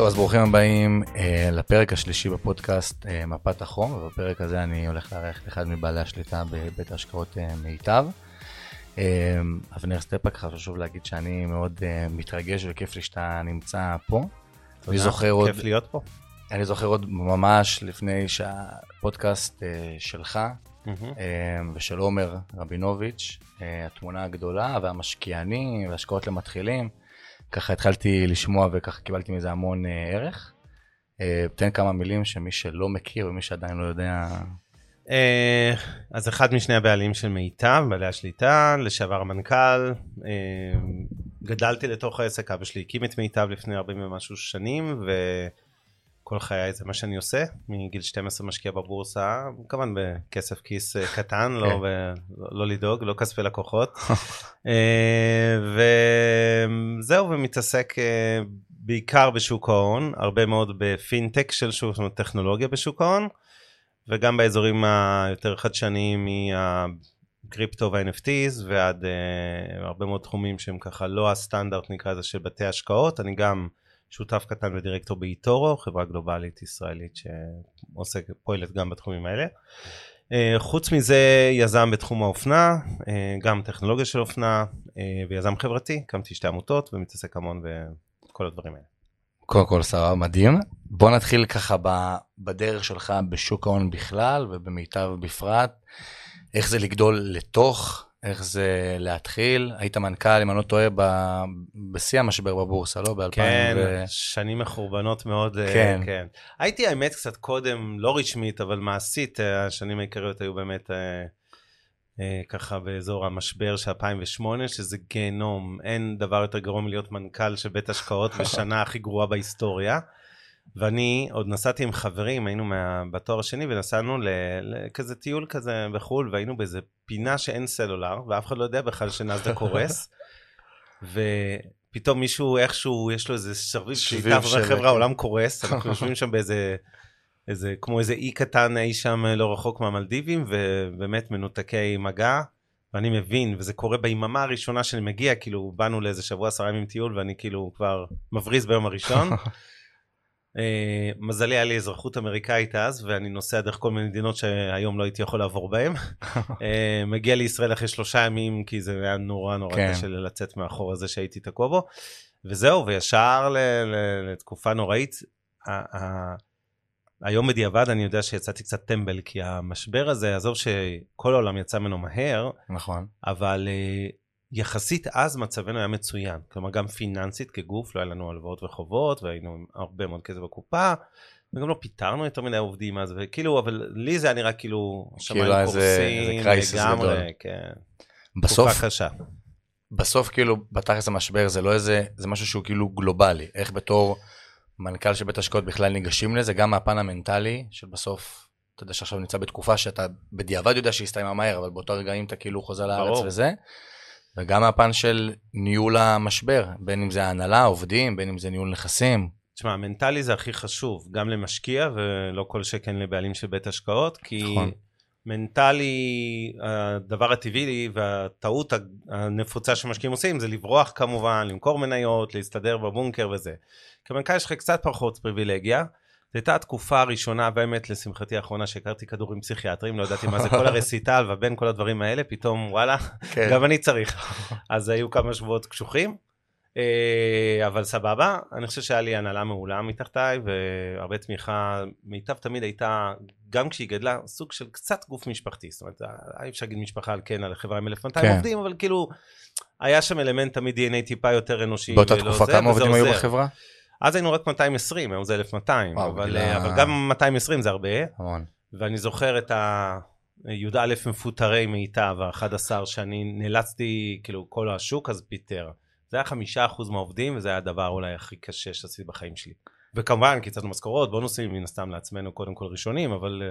טוב, אז ברוכים הבאים אה, לפרק השלישי בפודקאסט אה, מפת החום, ובפרק הזה אני הולך לארח את אחד מבעלי השליטה בבית ההשקעות אה, מיטב. אה, אבנר סטפק, חשוב להגיד שאני מאוד אה, מתרגש וכיף לי שאתה נמצא פה. אני זוכר עוד, כיף להיות פה. אני זוכר עוד ממש לפני שהפודקאסט אה, שלך אה, ושל עומר רבינוביץ', אה, התמונה הגדולה והמשקיענים והשקעות למתחילים. ככה התחלתי לשמוע וככה קיבלתי מזה המון אה, ערך. אה, תן כמה מילים שמי שלא מכיר ומי שעדיין לא יודע. אה, אז אחד משני הבעלים של מיטב, בעלי השליטה, לשעבר המנכ"ל, גדלתי לתוך העסק, אבא שלי הקים את מיטב לפני 40 ומשהו שנים, וכל חיי זה מה שאני עושה, מגיל 12 משקיע בבורסה, כמובן בכסף כיס אה, קטן, לא, כן. ב- לא לדאוג, לא כספי לקוחות. אה, וזהו, ומתעסק אה, בעיקר בשוק ההון, הרבה מאוד בפינטק של שוק, זאת אומרת טכנולוגיה בשוק ההון, וגם באזורים היותר חדשניים מהקריפטו וה-NFTs ועד uh, הרבה מאוד תחומים שהם ככה לא הסטנדרט נקרא לזה של בתי השקעות, אני גם שותף קטן ודירקטור באיטורו, חברה גלובלית ישראלית שעוסקת, פועלת גם בתחומים האלה. Uh, חוץ מזה יזם בתחום האופנה, uh, גם טכנולוגיה של אופנה uh, ויזם חברתי, הקמתי שתי עמותות ומתעסק המון בכל הדברים האלה. קודם כל סבבה, מדהים. בוא נתחיל ככה בדרך שלך בשוק ההון בכלל ובמיטב בפרט. איך זה לגדול לתוך, איך זה להתחיל. היית מנכ"ל, אם אני לא טועה, ב- בשיא המשבר בבורסה, לא? ב-2000 כן, ו... שנים מחורבנות מאוד, אה, כן. כן. הייתי האמת קצת קודם, לא רשמית, אבל מעשית, אה, השנים העיקריות היו באמת אה, אה, ככה באזור המשבר של 2008, שזה גיהנום, אין דבר יותר גרוע מלהיות מנכ"ל של בית השקעות בשנה הכי גרועה בהיסטוריה. ואני עוד נסעתי עם חברים, היינו מה, בתואר השני ונסענו לכזה טיול כזה בחו"ל, והיינו באיזה פינה שאין סלולר, ואף אחד לא יודע בכלל שנאסדק קורס. ופתאום מישהו איכשהו, יש לו איזה שרביט של- חבר'ה, העולם קורס, אנחנו יושבים שם באיזה, איזה, כמו איזה אי קטן אי שם לא רחוק מהמלדיבים, ובאמת מנותקי מגע. ואני מבין, וזה קורה ביממה הראשונה שאני מגיע, כאילו באנו לאיזה שבוע עשרה ימים טיול, ואני כאילו כבר מבריז ביום הראשון. אה, מזלי היה לי אזרחות אמריקאית אז, ואני נוסע דרך כל מיני מדינות שהיום לא הייתי יכול לעבור בהן. אה, מגיע לישראל אחרי שלושה ימים, כי זה היה נורא נורא כן. קשה לצאת מהחור הזה שהייתי תקוע בו. וזהו, וישר ל- ל- לתקופה נוראית. היום בדיעבד אני יודע שיצאתי קצת טמבל, כי המשבר הזה, עזוב שכל העולם יצא ממנו מהר, נכון. אבל אה, יחסית אז מצבנו היה מצוין. כלומר, גם פיננסית כגוף, לא היה לנו הלוואות וחובות, והיינו עם הרבה מאוד כסף בקופה, וגם לא פיטרנו יותר מדי עובדים אז, וכאילו, אבל לי זה היה נראה כאילו, כאילו איזה- איזה קורסים crisis גדול. לגמרי, כן. בסוף, תקופה קשה. בסוף כאילו, בתכלס המשבר זה לא איזה, זה משהו שהוא כאילו גלובלי. איך בתור מנכ"ל של בית השקעות בכלל ניגשים לזה, גם מהפן המנטלי, של בסוף, אתה יודע שעכשיו נמצא בתקופה שאתה בדיעבד יודע שהיא הסתיימה מהר, אבל באותו רגעים אתה כאילו חוזר לארץ ברור. וזה. וגם מהפן של ניהול המשבר, בין אם זה ההנהלה, עובדים, בין אם זה ניהול נכסים. תשמע, מנטלי זה הכי חשוב, גם למשקיע ולא כל שכן לבעלים של בית השקעות, כי נכון. מנטלי, הדבר הטבעי והטעות הנפוצה שמשקיעים עושים זה לברוח כמובן, למכור מניות, להסתדר בבונקר וזה. כמנכ"ל יש לך קצת פחות פריבילגיה. זו הייתה התקופה הראשונה, באמת לשמחתי האחרונה, שהכרתי כדורים פסיכיאטריים, לא ידעתי מה זה כל הרסיטל ובין כל הדברים האלה, פתאום וואלה, כן. גם אני צריך. אז היו כמה שבועות קשוחים, אה, אבל סבבה. אני חושב שהיה לי הנהלה מעולה מתחתיי, והרבה תמיכה. מיטב תמיד הייתה, גם כשהיא גדלה, סוג של קצת גוף משפחתי. זאת אומרת, אי אפשר להגיד משפחה על כן, על חברה עם 1,200 כן. עובדים, אבל כאילו, היה שם אלמנט תמיד DNA טיפה יותר אנושי. באותה תקופה כמה עובדים היו. בחברה? אז היינו רק 220, היום זה 1,200, וואו, אבל, גילה- אבל גם 220 זה הרבה. המון. ואני זוכר את הי"א מפוטרי מיטב, ה-11 שאני נאלצתי, כאילו כל השוק אז פיטר. זה היה חמישה אחוז מהעובדים, וזה היה הדבר אולי הכי קשה שעשיתי בחיים שלי. וכמובן, קיצרנו משכורות, בונוסים, מן הסתם לעצמנו קודם כל ראשונים, אבל,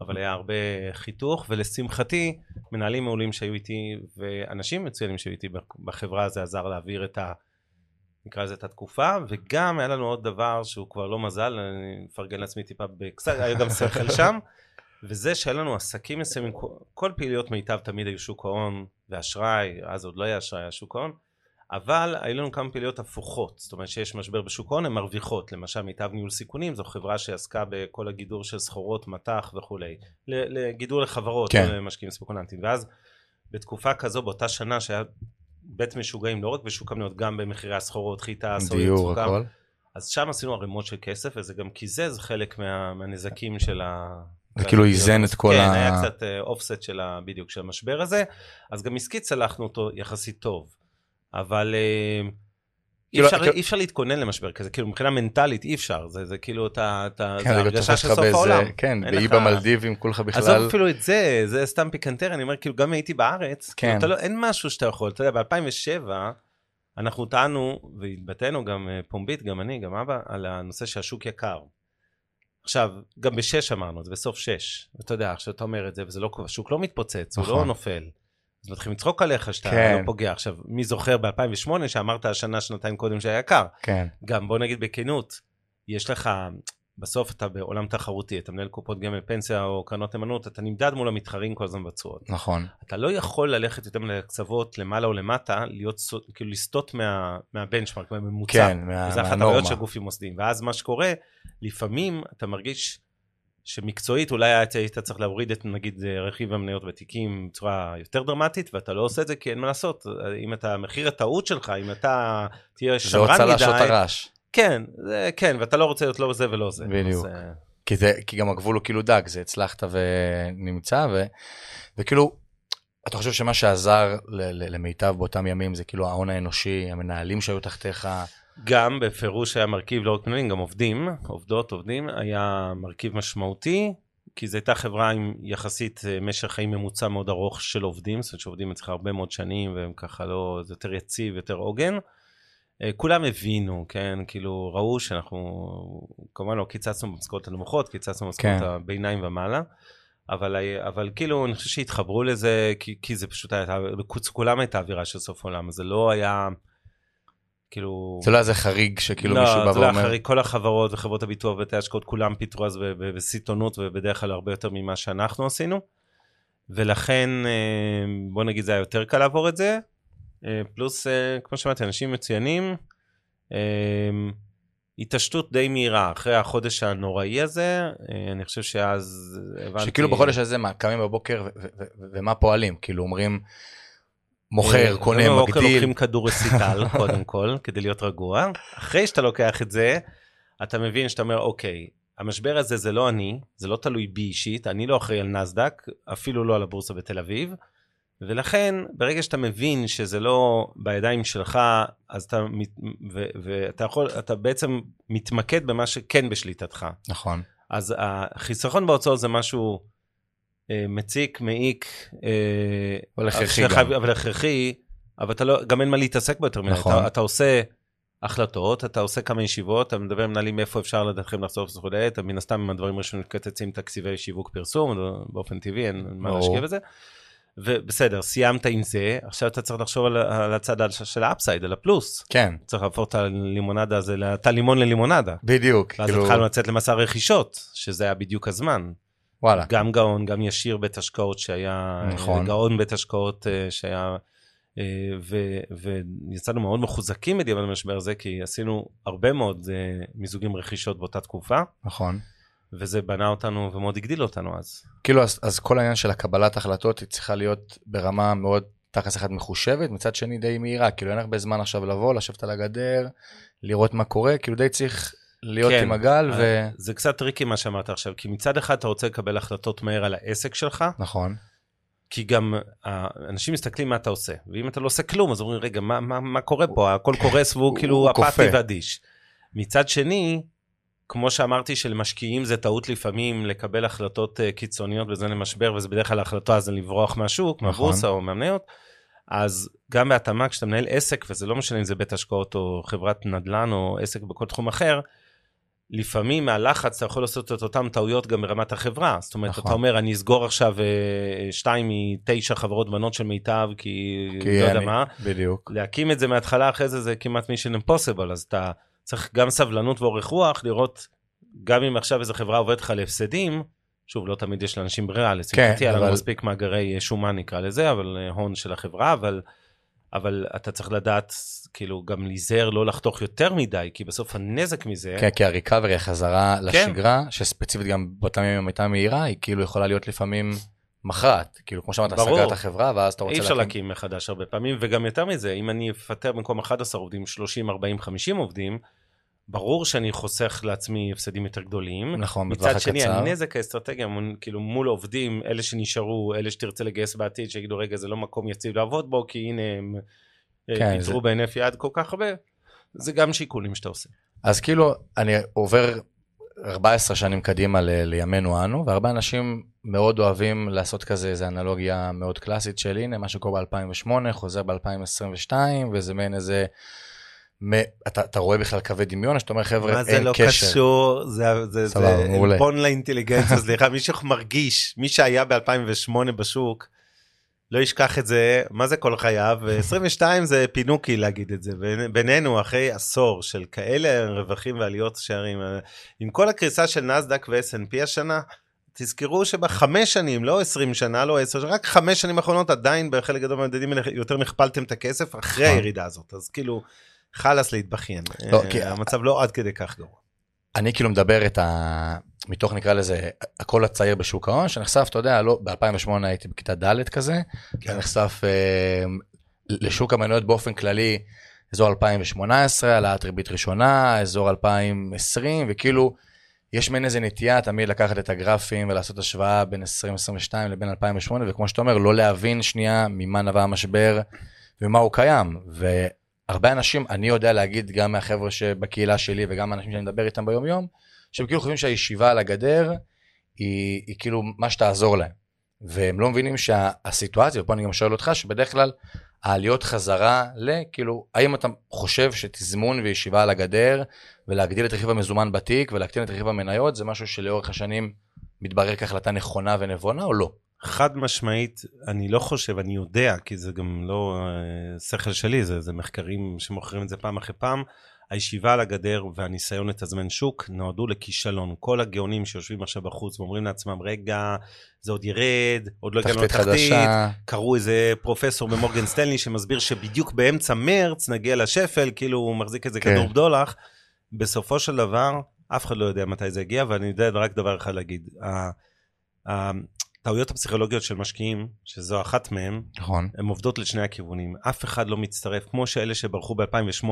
אבל היה הרבה חיתוך, ולשמחתי, מנהלים מעולים שהיו איתי, ואנשים מצוינים שהיו איתי בחברה, זה עזר להעביר את ה... נקרא לזה את התקופה, וגם היה לנו עוד דבר שהוא כבר לא מזל, אני מפרגן לעצמי טיפה בקצת, היה גם שכל שם, וזה שהיה לנו עסקים מסוימים, כל פעילויות מיטב תמיד היו שוק ההון ואשראי, אז עוד לא היה אשראי, היה שוק ההון, אבל היו לנו כמה פעילויות הפוכות, זאת אומרת שיש משבר בשוק ההון, הן מרוויחות, למשל מיטב ניהול סיכונים, זו חברה שעסקה בכל הגידור של סחורות, מטח וכולי, לגידור לחברות, כן. למשקיעים ספקולנטיים, ואז בתקופה כזו, באותה שנה שהיה בית משוגעים, לא רק בשוק המניות, גם במחירי הסחורות, חיטה, סויה, סוכר, אז שם עשינו ערימות של כסף, וזה גם קיזז חלק מה, מהנזקים של ה... זה כאילו איזן את כל כן, ה... כן, היה קצת אופסט של ה... בדיוק, של המשבר הזה, אז גם עסקית צלחנו אותו יחסית טוב. אבל אה, אי אפשר, כאילו... אי אפשר להתכונן למשבר כזה, כאילו מבחינה מנטלית אי אפשר, זה, זה כאילו, אתה, אתה, כן, זה הרגשה של סוף באיזה, העולם. כן, באי לך... במלדיבים כולך בכלל. עזוב אפילו את זה, זה סתם פיקנטר, אני אומר, כאילו גם הייתי בארץ, כאילו, כן. כאילו, לא, אין משהו שאתה יכול, אתה יודע, ב-2007, אנחנו טענו, והתבטאנו גם אה, פומבית, גם אני, גם אבא, על הנושא שהשוק יקר. עכשיו, גם בשש אמרנו, זה בסוף שש. ואתה יודע, עכשיו אתה אומר את זה, וזה לא, השוק לא מתפוצץ, נכון. הוא לא נופל. אז מתחילים לצחוק עליך שאתה כן. לא פוגע. עכשיו, מי זוכר ב-2008 שאמרת השנה, שנתיים קודם שהיה יקר? כן. גם בוא נגיד בכנות, יש לך, בסוף אתה בעולם תחרותי, אתה מנהל קופות גמל פנסיה או קרנות נאמנות, אתה נמדד מול המתחרים כל הזמן בתשואות. נכון. אתה לא יכול ללכת יותר לקצוות למעלה או למטה, להיות, כאילו לסטות מה, מהבנצ'מרק, מהממוצע. כן, מה, מהנורמה. וזה אחת הבעיות של גופים מוסדיים. ואז מה שקורה, לפעמים אתה מרגיש שמקצועית אולי היית צריך להוריד את נגיד רכיב המניות ותיקים בצורה יותר דרמטית ואתה לא עושה את זה כי אין מה לעשות אם אתה מחיר הטעות שלך אם אתה תהיה שמרן מדי. זה רוצה לעשות הרעש. כן זה, כן ואתה לא רוצה להיות לא זה ולא זה. בדיוק. אז, אה, כי, זה, כי גם הגבול הוא כאילו דק זה הצלחת ונמצא ו, וכאילו אתה חושב שמה שעזר למיטב באותם ימים זה כאילו ההון האנושי המנהלים שהיו תחתיך. גם בפירוש היה מרכיב לא רק מנהלים, גם עובדים, עובדות, עובדים, היה מרכיב משמעותי, כי זו הייתה חברה עם יחסית אה, משך חיים ממוצע מאוד ארוך של עובדים, זאת אומרת שעובדים אצלך הרבה מאוד שנים והם ככה לא, זה יותר יציב, יותר עוגן. אה, כולם הבינו, כן, כאילו ראו שאנחנו, כמובן לא קיצצנו במשכורות הנמוכות, קיצצנו במשכורות כן. הביניים ומעלה. אבל, אבל כאילו אני חושב שהתחברו לזה כי, כי זה פשוט היה, כולם הייתה אווירה של סוף עולם, זה לא היה, כאילו... זה לא איזה חריג שכאילו לא, מישהו בא ואומר... לא, זה לא חריג, כל החברות וחברות הביטוח ובתי ההשקעות כולם פיתרו אז בסיטונות ובדרך כלל הרבה יותר ממה שאנחנו עשינו. ולכן אה, בוא נגיד זה היה יותר קל לעבור את זה. אה, פלוס אה, כמו שאמרתי אנשים מצוינים. התעשתות די מהירה אחרי החודש הנוראי הזה אני חושב שאז הבנתי שכאילו בחודש הזה מה קמים בבוקר ומה פועלים כאילו אומרים מוכר, אה, קונה, מגדיל. בבוקר לוקחים כדור רסיטל, קודם כל, כדי להיות רגוע. אחרי שאתה לוקח את זה, אתה מבין שאתה אומר, אוקיי, המשבר הזה זה לא אני, זה לא תלוי בי אישית, אני לא אחראי על נסדק, אפילו לא על הבורסה בתל אביב. ולכן, ברגע שאתה מבין שזה לא בידיים שלך, אז אתה, ו, ואתה יכול, אתה בעצם מתמקד במה שכן בשליטתך. נכון. אז החיסכון בהוצאות זה משהו מציק, מעיק, אה, אבל הכרחי גם. אבל הכרחי, אבל אתה לא, גם אין מה להתעסק בו יותר מדי. נכון. אתה, אתה עושה החלטות, אתה עושה כמה ישיבות, אתה מדבר עם מנהלים איפה אפשר לדעתכם לחשוף וכולי, אתה מן הסתם עם הדברים הראשונים מקצצים תקציבי שיווק פרסום, באופן טבעי אין מה להשקיע בזה. ובסדר, סיימת עם זה, עכשיו אתה צריך לחשוב על, על הצד של ה upside, על הפלוס. כן. צריך להפוך את הלימונדה הזה, את הלימון ללימונדה. בדיוק. ואז כאילו... התחלנו לצאת למסע רכישות, שזה היה בדיוק הזמן. וואלה. גם גאון, גם ישיר בית השקעות שהיה, נכון. גאון בית השקעות אה, שהיה, אה, ו, ויצאנו מאוד מחוזקים בדיוק במשבר הזה, כי עשינו הרבה מאוד אה, מיזוגים רכישות באותה תקופה. נכון. וזה בנה אותנו ומאוד הגדיל אותנו אז. כאילו, אז, אז כל העניין של הקבלת החלטות היא צריכה להיות ברמה מאוד תכלס אחת מחושבת, מצד שני די מהירה, כאילו אין הרבה זמן עכשיו לבוא, לשבת על הגדר, לראות מה קורה, כאילו די צריך להיות כן, עם הגל ו... אה, זה קצת tricky מה שאמרת עכשיו, כי מצד אחד אתה רוצה לקבל החלטות מהר על העסק שלך. נכון. כי גם אנשים מסתכלים מה אתה עושה, ואם אתה לא עושה כלום, אז אומרים, רגע, מה, מה, מה קורה פה? הכל קורס והוא כאילו אפאתי ואדיש. מצד שני, כמו שאמרתי שלמשקיעים זה טעות לפעמים לקבל החלטות אה, קיצוניות בזמן למשבר, וזה בדרך כלל ההחלטה זה לברוח מהשוק, נכון. מהבורסה או מהמניות. אז גם בהתאמה, כשאתה מנהל עסק, וזה לא משנה אם זה בית השקעות או חברת נדל"ן או עסק בכל תחום אחר, לפעמים מהלחץ אתה יכול לעשות את אותן טעויות גם ברמת החברה. זאת אומרת, נכון. אתה אומר, אני אסגור עכשיו אה, שתיים מתשע חברות בנות של מיטב, כי, כי לא יודע מה. בדיוק. להקים את זה מההתחלה אחרי זה, זה כמעט מישן אימפוסיבל, אז אתה צריך גם סבלנות ואורך רוח, לראות, גם אם עכשיו איזו חברה עובדת לך להפסדים, שוב, לא תמיד יש לאנשים ברירה, לשמחתי, כן, היה לנו מספיק מאגרי שומן נקרא לזה, אבל אה, הון של החברה, אבל אבל אתה צריך לדעת, כאילו, גם להיזהר לא לחתוך יותר מדי, כי בסוף הנזק מזה... כן, כי הריקאברי, החזרה לשגרה, שספציפית גם באותם ימים הייתה מהירה, היא כאילו יכולה להיות לפעמים מכרעת. כאילו, כמו שאמרת. סגרת החברה, ואז אתה רוצה אי אפשר להקים מחדש הרבה פעמים, וגם יותר מזה, אם אני אפטר במקום 11 עובדים, 30, 40, 50 עובדים, ברור שאני חוסך לעצמי הפסדים יותר גדולים. נכון, בטווח מצד שני, הקצר. הנזק האסטרטגי, כאילו מול עובדים, אלה שנשארו, אלה שתרצה לגייס בעתיד, שיגידו, רגע, זה לא מקום יציב לעבוד בו, כי הנה הם אה, כן, פיטרו בהינף יד כל כך הרבה, זה גם שיקולים שאתה עושה. אז כאילו, אני עובר 14 שנים קדימה ל- לימינו אנו, והרבה אנשים מאוד אוהבים לעשות כזה איזה אנלוגיה מאוד קלאסית של הנה, מה שקורה ב-2008, חוזר ב-2022, וזה מעין איזה... אתה, אתה רואה בכלל קווי דמיון, שאתה אומר, חבר'ה, מה זה אין לא קשר. קשור, זה זה- סבבה, זה מעולה. עלבון לאינטליגנציה, סליחה, מי שמרגיש, מי שהיה ב-2008 בשוק, לא ישכח את זה, מה זה כל חייו, ו-22 זה פינוקי להגיד את זה, בינינו אחרי עשור של כאלה רווחים ועליות שערים, אה, עם כל הקריסה של נסדק ו-S&P השנה, תזכרו שבחמש שנים, לא 20 שנה, לא 10 שנה, רק חמש שנים האחרונות עדיין בחלק גדול מהמדדים האלה יותר מכפלתם את הכסף אחרי נכון. הירידה הזאת, אז כאילו, חלאס להתבכיין, לא, אה, כי- המצב לא עד כדי כך גרוע. אני כאילו מדבר את ה... מתוך נקרא לזה הקול הצעיר בשוק ההון, שנחשף, אתה יודע, לא, ב-2008 הייתי בכיתה ד' כזה, כן. נחשף אה, לשוק המניות באופן כללי, אזור 2018, העלאת ריבית ראשונה, אזור 2020, וכאילו, יש מעין איזה נטייה תמיד לקחת את הגרפים ולעשות השוואה בין 2022 לבין 2008, וכמו שאתה אומר, לא להבין שנייה ממה נבע המשבר ומה הוא קיים. והרבה אנשים, אני יודע להגיד גם מהחבר'ה שבקהילה שלי וגם האנשים שאני מדבר איתם ביום-יום, שהם כאילו חושבים שהישיבה על הגדר היא, היא כאילו מה שתעזור להם. והם לא מבינים שהסיטואציה, ופה אני גם שואל אותך, שבדרך כלל העליות חזרה לכאילו, האם אתה חושב שתזמון וישיבה על הגדר ולהגדיל את רכיב המזומן בתיק ולהקטין את רכיב המניות זה משהו שלאורך השנים מתברר כהחלטה נכונה ונבונה או לא? חד משמעית, אני לא חושב, אני יודע, כי זה גם לא אה, שכל שלי, זה, זה מחקרים שמוכרים את זה פעם אחרי פעם. הישיבה על הגדר והניסיון לתזמן שוק נועדו לכישלון. כל הגאונים שיושבים עכשיו בחוץ ואומרים לעצמם, רגע, זה עוד ירד, עוד לא הגענו תחתית לתחתית. קראו איזה פרופסור במורגן סטנלי שמסביר שבדיוק באמצע מרץ נגיע לשפל, כאילו הוא מחזיק איזה כן. כדור בדולח. בסופו של דבר, אף אחד לא יודע מתי זה יגיע, ואני יודע רק דבר אחד להגיד. הטעויות הפסיכולוגיות של משקיעים, שזו אחת מהן, נכון. הן עובדות לשני הכיוונים. אף אחד לא מצטרף, כמו שאלה שברחו ב-2008,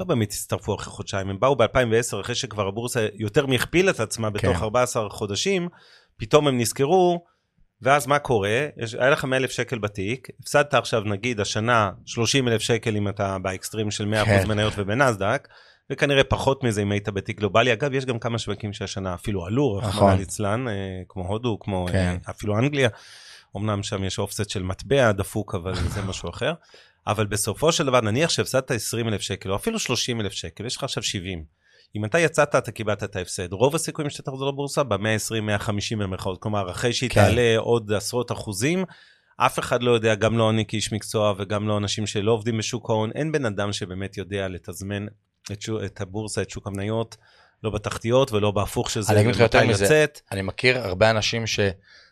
לא באמת הצטרפו אחרי חודשיים, הם באו ב-2010, אחרי שכבר הבורסה יותר מהכפילה את עצמה בתוך כן. 14 חודשים, פתאום הם נזכרו, ואז מה קורה? יש, היה לך 100 אלף שקל בתיק, הפסדת עכשיו נגיד השנה 30 אלף שקל אם אתה באקסטרים של 100% כן. מניות ובנסדק, וכנראה פחות מזה אם היית בתיק גלובלי. אגב, יש גם כמה שווקים שהשנה אפילו עלו, נכון. רחמנא ליצלן, אה, כמו הודו, כמו כן. אה, אפילו אנגליה. אמנם שם יש אופסט של מטבע דפוק, אבל זה משהו אחר. אבל בסופו של דבר, נניח שהפסדת 20 אלף שקל, או אפילו 30 אלף שקל, יש לך עכשיו 70. אם אתה יצאת, אתה קיבלת את ההפסד. רוב הסיכויים שאתה תחזור לבורסה ב-120-150 במרכאות. כלומר, אחרי שהיא כן. תעלה עוד עשרות אחוזים, אף אחד לא יודע, גם לא אני כאיש מקצוע וגם לא אנשים שלא עובדים בשוק ההון, אין בן אדם שבאמת יודע לתזמן את, שוק, את הבורסה, את שוק המניות, לא בתחתיות ולא בהפוך של זה, אני אגיד לך יותר מזה. אני מכיר הרבה אנשים ש...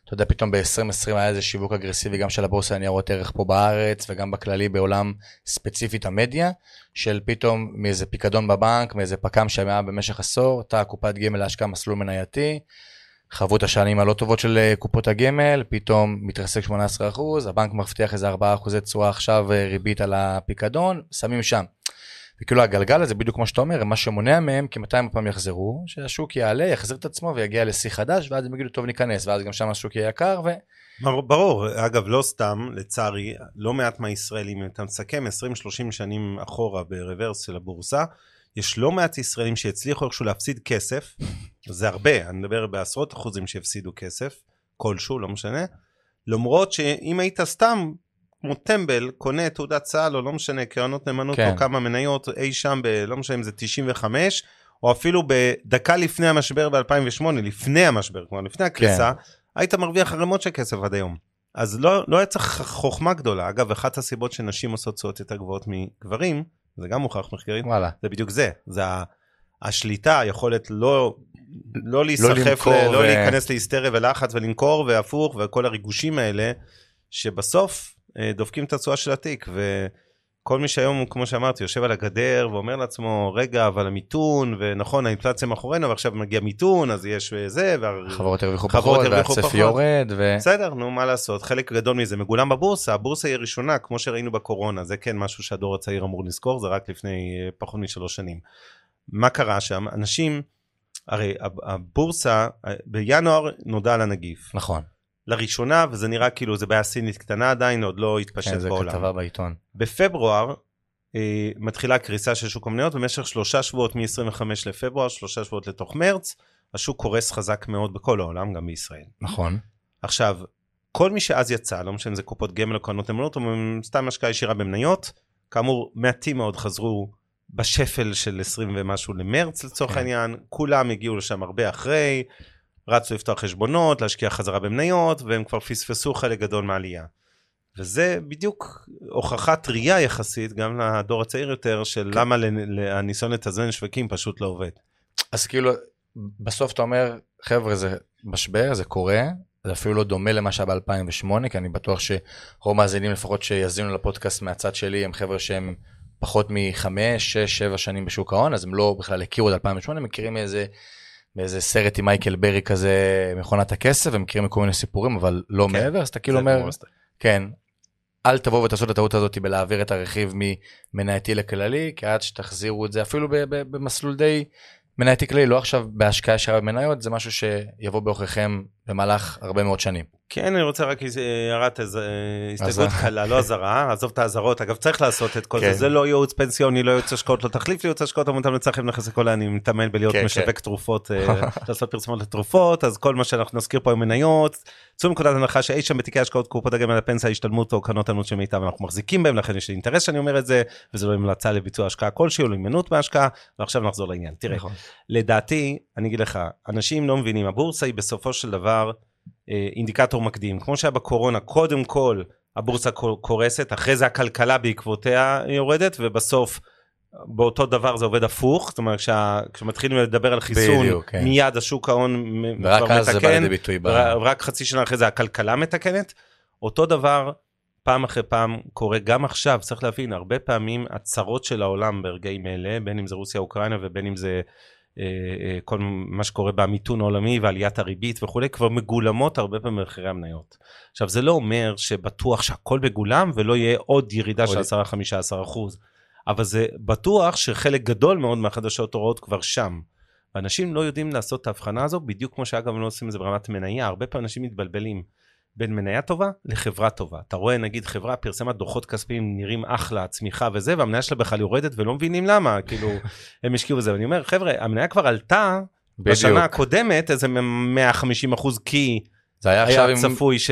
אתה יודע, פתאום ב-2020 היה איזה שיווק אגרסיבי גם של הבורסה לניירות ערך פה בארץ, וגם בכללי בעולם ספציפית המדיה, של פתאום מאיזה פיקדון בבנק, מאיזה פק"ם שהיה במשך עשור, תא קופת גמל להשקעה מסלול מנייתי, חוו את השנים הלא טובות של אה, קופות הגמל, פתאום מתרסק 18%, הבנק מבטיח איזה 4% תשואה עכשיו אה, ריבית על הפיקדון, שמים שם. וכאילו הגלגל הזה, בדיוק כמו שאתה אומר, מה שמונע מהם, כי מתי הם הפעם יחזרו, שהשוק יעלה, יחזיר את עצמו ויגיע לשיא חדש, ואז הם יגידו, טוב, ניכנס, ואז גם שם השוק יהיה יקר, ו... ברור, אגב, לא סתם, לצערי, לא מעט מהישראלים, אם אתה מסכם 20-30 שנים אחורה ברוורס של הבורסה, יש לא מעט ישראלים שהצליחו איכשהו להפסיד כסף, זה הרבה, אני מדבר בעשרות אחוזים שהפסידו כסף, כלשהו, לא משנה, למרות שאם היית סתם, כמו טמבל, קונה תעודת צה"ל, או לא משנה, קרנות נאמנות, כן. או כמה מניות אי שם, ב, לא משנה אם זה 95, או אפילו בדקה לפני המשבר ב-2008, לפני המשבר, כלומר לפני הקריסה, היית מרוויח ערימות של כסף עד היום. אז לא, לא היה צריך חוכמה גדולה. אגב, אחת הסיבות שנשים עושות תשואות יותר גבוהות מגברים, זה גם מוכח מחקרית, וואלה. זה בדיוק זה. זה השליטה, היכולת לא, לא להיסחף, למכור ל- לא ו- להיכנס להיסטריה ולחץ ולמכור והפוך וכל הריגושים האלה, שבסוף דופקים את התשואה של התיק. כל מי שהיום, כמו שאמרתי, יושב על הגדר ואומר לעצמו, רגע, אבל המיתון, ונכון, האינפלציה מאחורינו, ועכשיו מגיע מיתון, אז יש זה, חברות הרוויחו פחות, והצפי יורד, ו... בסדר, נו, מה לעשות, חלק גדול מזה מגולם בבורסה, הבורסה היא הראשונה, כמו שראינו בקורונה, זה כן משהו שהדור הצעיר אמור לזכור, זה רק לפני אה, פחות משלוש שנים. מה קרה שם? אנשים, הרי הבורסה, אה, בינואר נודע על הנגיף. נכון. לראשונה, וזה נראה כאילו זה בעיה סינית קטנה עדיין, עוד לא התפשט כן, בעולם. כן, זה כתבה בעיתון. בפברואר אה, מתחילה קריסה של שוק המניות, במשך שלושה שבועות מ-25 לפברואר, שלושה שבועות לתוך מרץ, השוק קורס חזק מאוד בכל העולם, גם בישראל. נכון. עכשיו, כל מי שאז יצא, לא משנה אם זה קופות גמל או קרנות אמונות, או סתם השקעה ישירה במניות, כאמור, מעטים מאוד חזרו בשפל של 20 ומשהו למרץ לצורך כן. העניין, כולם הגיעו לשם הרבה אחרי, רצו לפתוח חשבונות, להשקיע חזרה במניות, והם כבר פספסו חלק גדול מהעלייה. וזה בדיוק הוכחה טריה יחסית, גם לדור הצעיר יותר, של כן. למה הניסיון לתזמן שווקים פשוט לא עובד. אז כאילו, בסוף אתה אומר, חבר'ה, זה משבר, זה קורה, זה אפילו לא דומה למה שהיה ב-2008, כי אני בטוח שרוב מאזינים לפחות שיאזינו לפודקאסט מהצד שלי, הם חבר'ה שהם פחות מחמש, שש, שבע שנים בשוק ההון, אז הם לא בכלל הכירו את 2008, מכירים איזה... באיזה סרט עם מייקל ברי כזה, מכונת הכסף, ומכירים כל מיני סיפורים, אבל לא כן, מעבר, אז אתה כאילו אומר, כן, אל תבואו ותעשו את הטעות הזאת בלהעביר את הרכיב ממנייתי לכללי, כי עד שתחזירו את זה אפילו במסלול די מנייתי כללי, לא עכשיו בהשקעה ישרה במניות, זה משהו שיבוא בעוכריכם במהלך הרבה מאוד שנים. כן, אני רוצה רק הערת הסתייגות קלה, לא אזהרה, עזוב את האזהרות, אגב צריך לעשות את כל זה, כן. זה לא ייעוץ פנסיוני, לא ייעוץ השקעות, לא תחליף לייעוץ השקעות, אבל אתה צריך נכנס לכל אני מתאמן בלהיות כן, משווק כן. תרופות, אה, לעשות פרסומות לתרופות, אז כל מה שאנחנו נזכיר פה עם מניות, צאו מנקודת הנחה שאי שם בתיקי השקעות קופות הגמל לפנסיה, השתלמות או קרנות ענות של מיטב אנחנו מחזיקים בהם, לכן יש לי אינטרס שאני אומר את זה, וזה לא המלצה לביצוע השקעה כלשהי או להימנעות בהשקעה, ועכשיו נחזור לעניין. תראה, נכון. לדעתי, אני אגיד לך, אנשים לא מבינים, הבורסה היא בסופו של דבר אה, אינדיקטור מקדים. כמו שהיה בקורונה, קודם כל הבורסה קורסת, אחרי זה הכלכלה בעקבותיה יורדת, ובסוף באותו דבר זה עובד הפוך, זאת אומרת כשה, כשמתחילים לדבר על חיסון, בדיוק, כן. מיד השוק ההון כבר מתקן, אז זה בא לידי ביטוי. רק חצי שנה אחרי זה הכלכלה מתקנת. אותו דבר פעם אחרי פעם קורה גם עכשיו, צריך להבין, הרבה פעמים הצרות של העולם ברגעים אלה, בין אם זה רוסיה אוקראינה ובין אם זה כל מה שקורה במיתון העולמי ועליית הריבית וכולי, כבר מגולמות הרבה פעמים במחירי המניות. עכשיו זה לא אומר שבטוח שהכל מגולם ולא יהיה עוד ירידה של 10-15 אחוז, אבל זה בטוח שחלק גדול מאוד מהחדשות הוראות כבר שם. ואנשים לא יודעים לעשות את ההבחנה הזו, בדיוק כמו שאגב לא עושים את זה ברמת מניה, הרבה פעמים אנשים מתבלבלים. בין מניה טובה לחברה טובה. אתה רואה נגיד חברה פרסמה דוחות כספיים נראים אחלה, צמיחה וזה, והמניה שלה בכלל יורדת ולא מבינים למה, כאילו הם השקיעו בזה. ואני אומר חבר'ה, המניה כבר עלתה בדיוק. בשנה הקודמת איזה 150 אחוז כי זה היה, היה עכשיו צפוי ש...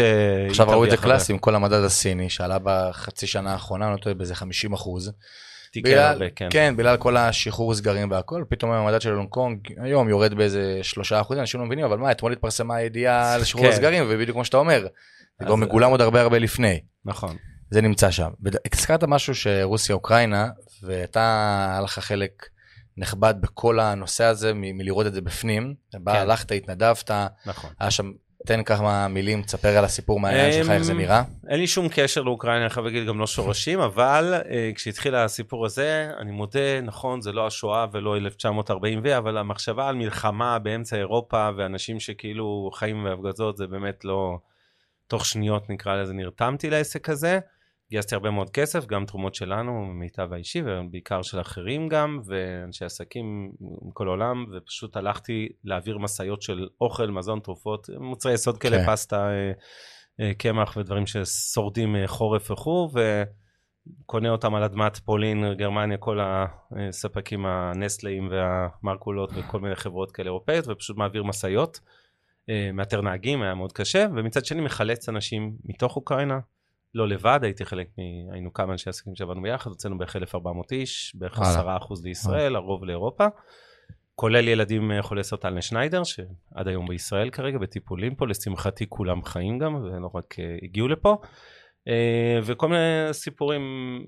עכשיו ראו את זה קלאסי עם כל המדד הסיני שעלה בחצי שנה האחרונה, אני לא טועה באיזה 50 אחוז. בגלל, הרבה, כן. כן, בגלל כל השחרור סגרים והכל, פתאום המדד של הונג קונג היום יורד באיזה שלושה אחוזים, אנשים לא מבינים, אבל מה, אתמול התפרסמה הידיעה על שחרור כן. הסגרים, ובדיוק כמו שאתה אומר, זה כבר מגולם עוד הרבה הרבה לפני. נכון. זה נמצא שם. הזכרת משהו שרוסיה אוקראינה, ואתה, היה לך חלק נכבד בכל הנושא הזה, מלראות את זה בפנים. כן. בא, הלכת, התנדבת, נכון. היה שם תן כמה מילים, תספר על הסיפור מהעניין שלך, איך זה נראה. אין לי שום קשר לאוקראינה, אני חייב להגיד גם לא שורשים, אבל uh, כשהתחיל הסיפור הזה, אני מודה, נכון, זה לא השואה ולא 1940 ו, אבל המחשבה על מלחמה באמצע אירופה ואנשים שכאילו חיים בהפגזות, זה באמת לא... תוך שניות נקרא לזה, נרתמתי לעסק הזה. גייסתי הרבה מאוד כסף, גם תרומות שלנו, מיטב האישי, ובעיקר של אחרים גם, ואנשי עסקים מכל העולם, ופשוט הלכתי להעביר משאיות של אוכל, מזון, תרופות, מוצרי יסוד כאלה, כן. פסטה, אה, אה, קמח ודברים ששורדים אה, חורף וכו', וקונה אותם על אדמת פולין, גרמניה, כל הספקים הנסטליים והמרקולות וכל מיני חברות כאלה אירופאיות, ופשוט מעביר משאיות. מאתר נהגים, היה מאוד קשה, ומצד שני מחלץ אנשים מתוך אוקראינה, לא לבד, הייתי חלק מ... היינו כמה אנשי עסקים שעבדנו ביחד, הוצאנו בערך 1,400 איש, בערך 10% לישראל, הרוב לאירופה, כולל ילדים אה, חולי סרטן לשניידר, שעד היום בישראל כרגע, בטיפולים פה, לשמחתי כולם חיים גם, ולא רק uh, הגיעו לפה. וכל מיני סיפורים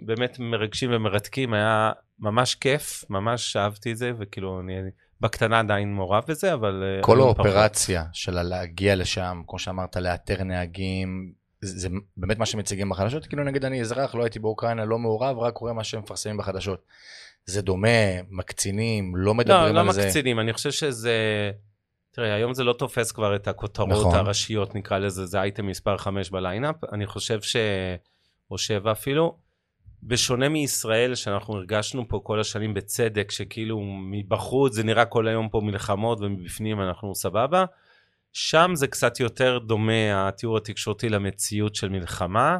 באמת מרגשים ומרתקים, היה ממש כיף, ממש אהבתי את זה, וכאילו אני בקטנה עדיין מעורב בזה, אבל... כל האופרציה של להגיע לשם, כמו שאמרת, לאתר נהגים, זה באמת מה שמציגים בחדשות? כאילו נגיד אני אזרח, לא הייתי באוקראינה, לא מעורב, רק רואה מה שהם מפרסמים בחדשות. זה דומה, מקצינים, לא מדברים לא, על לא זה. לא מקצינים, אני חושב שזה... תראה, היום זה לא תופס כבר את הכותרות נכון. הראשיות, נקרא לזה, זה אייטם מספר 5 בליינאפ. אני חושב ש... או 7 אפילו. בשונה מישראל, שאנחנו הרגשנו פה כל השנים בצדק, שכאילו מבחוץ זה נראה כל היום פה מלחמות ומבפנים אנחנו סבבה, שם זה קצת יותר דומה, התיאור התקשורתי, למציאות של מלחמה,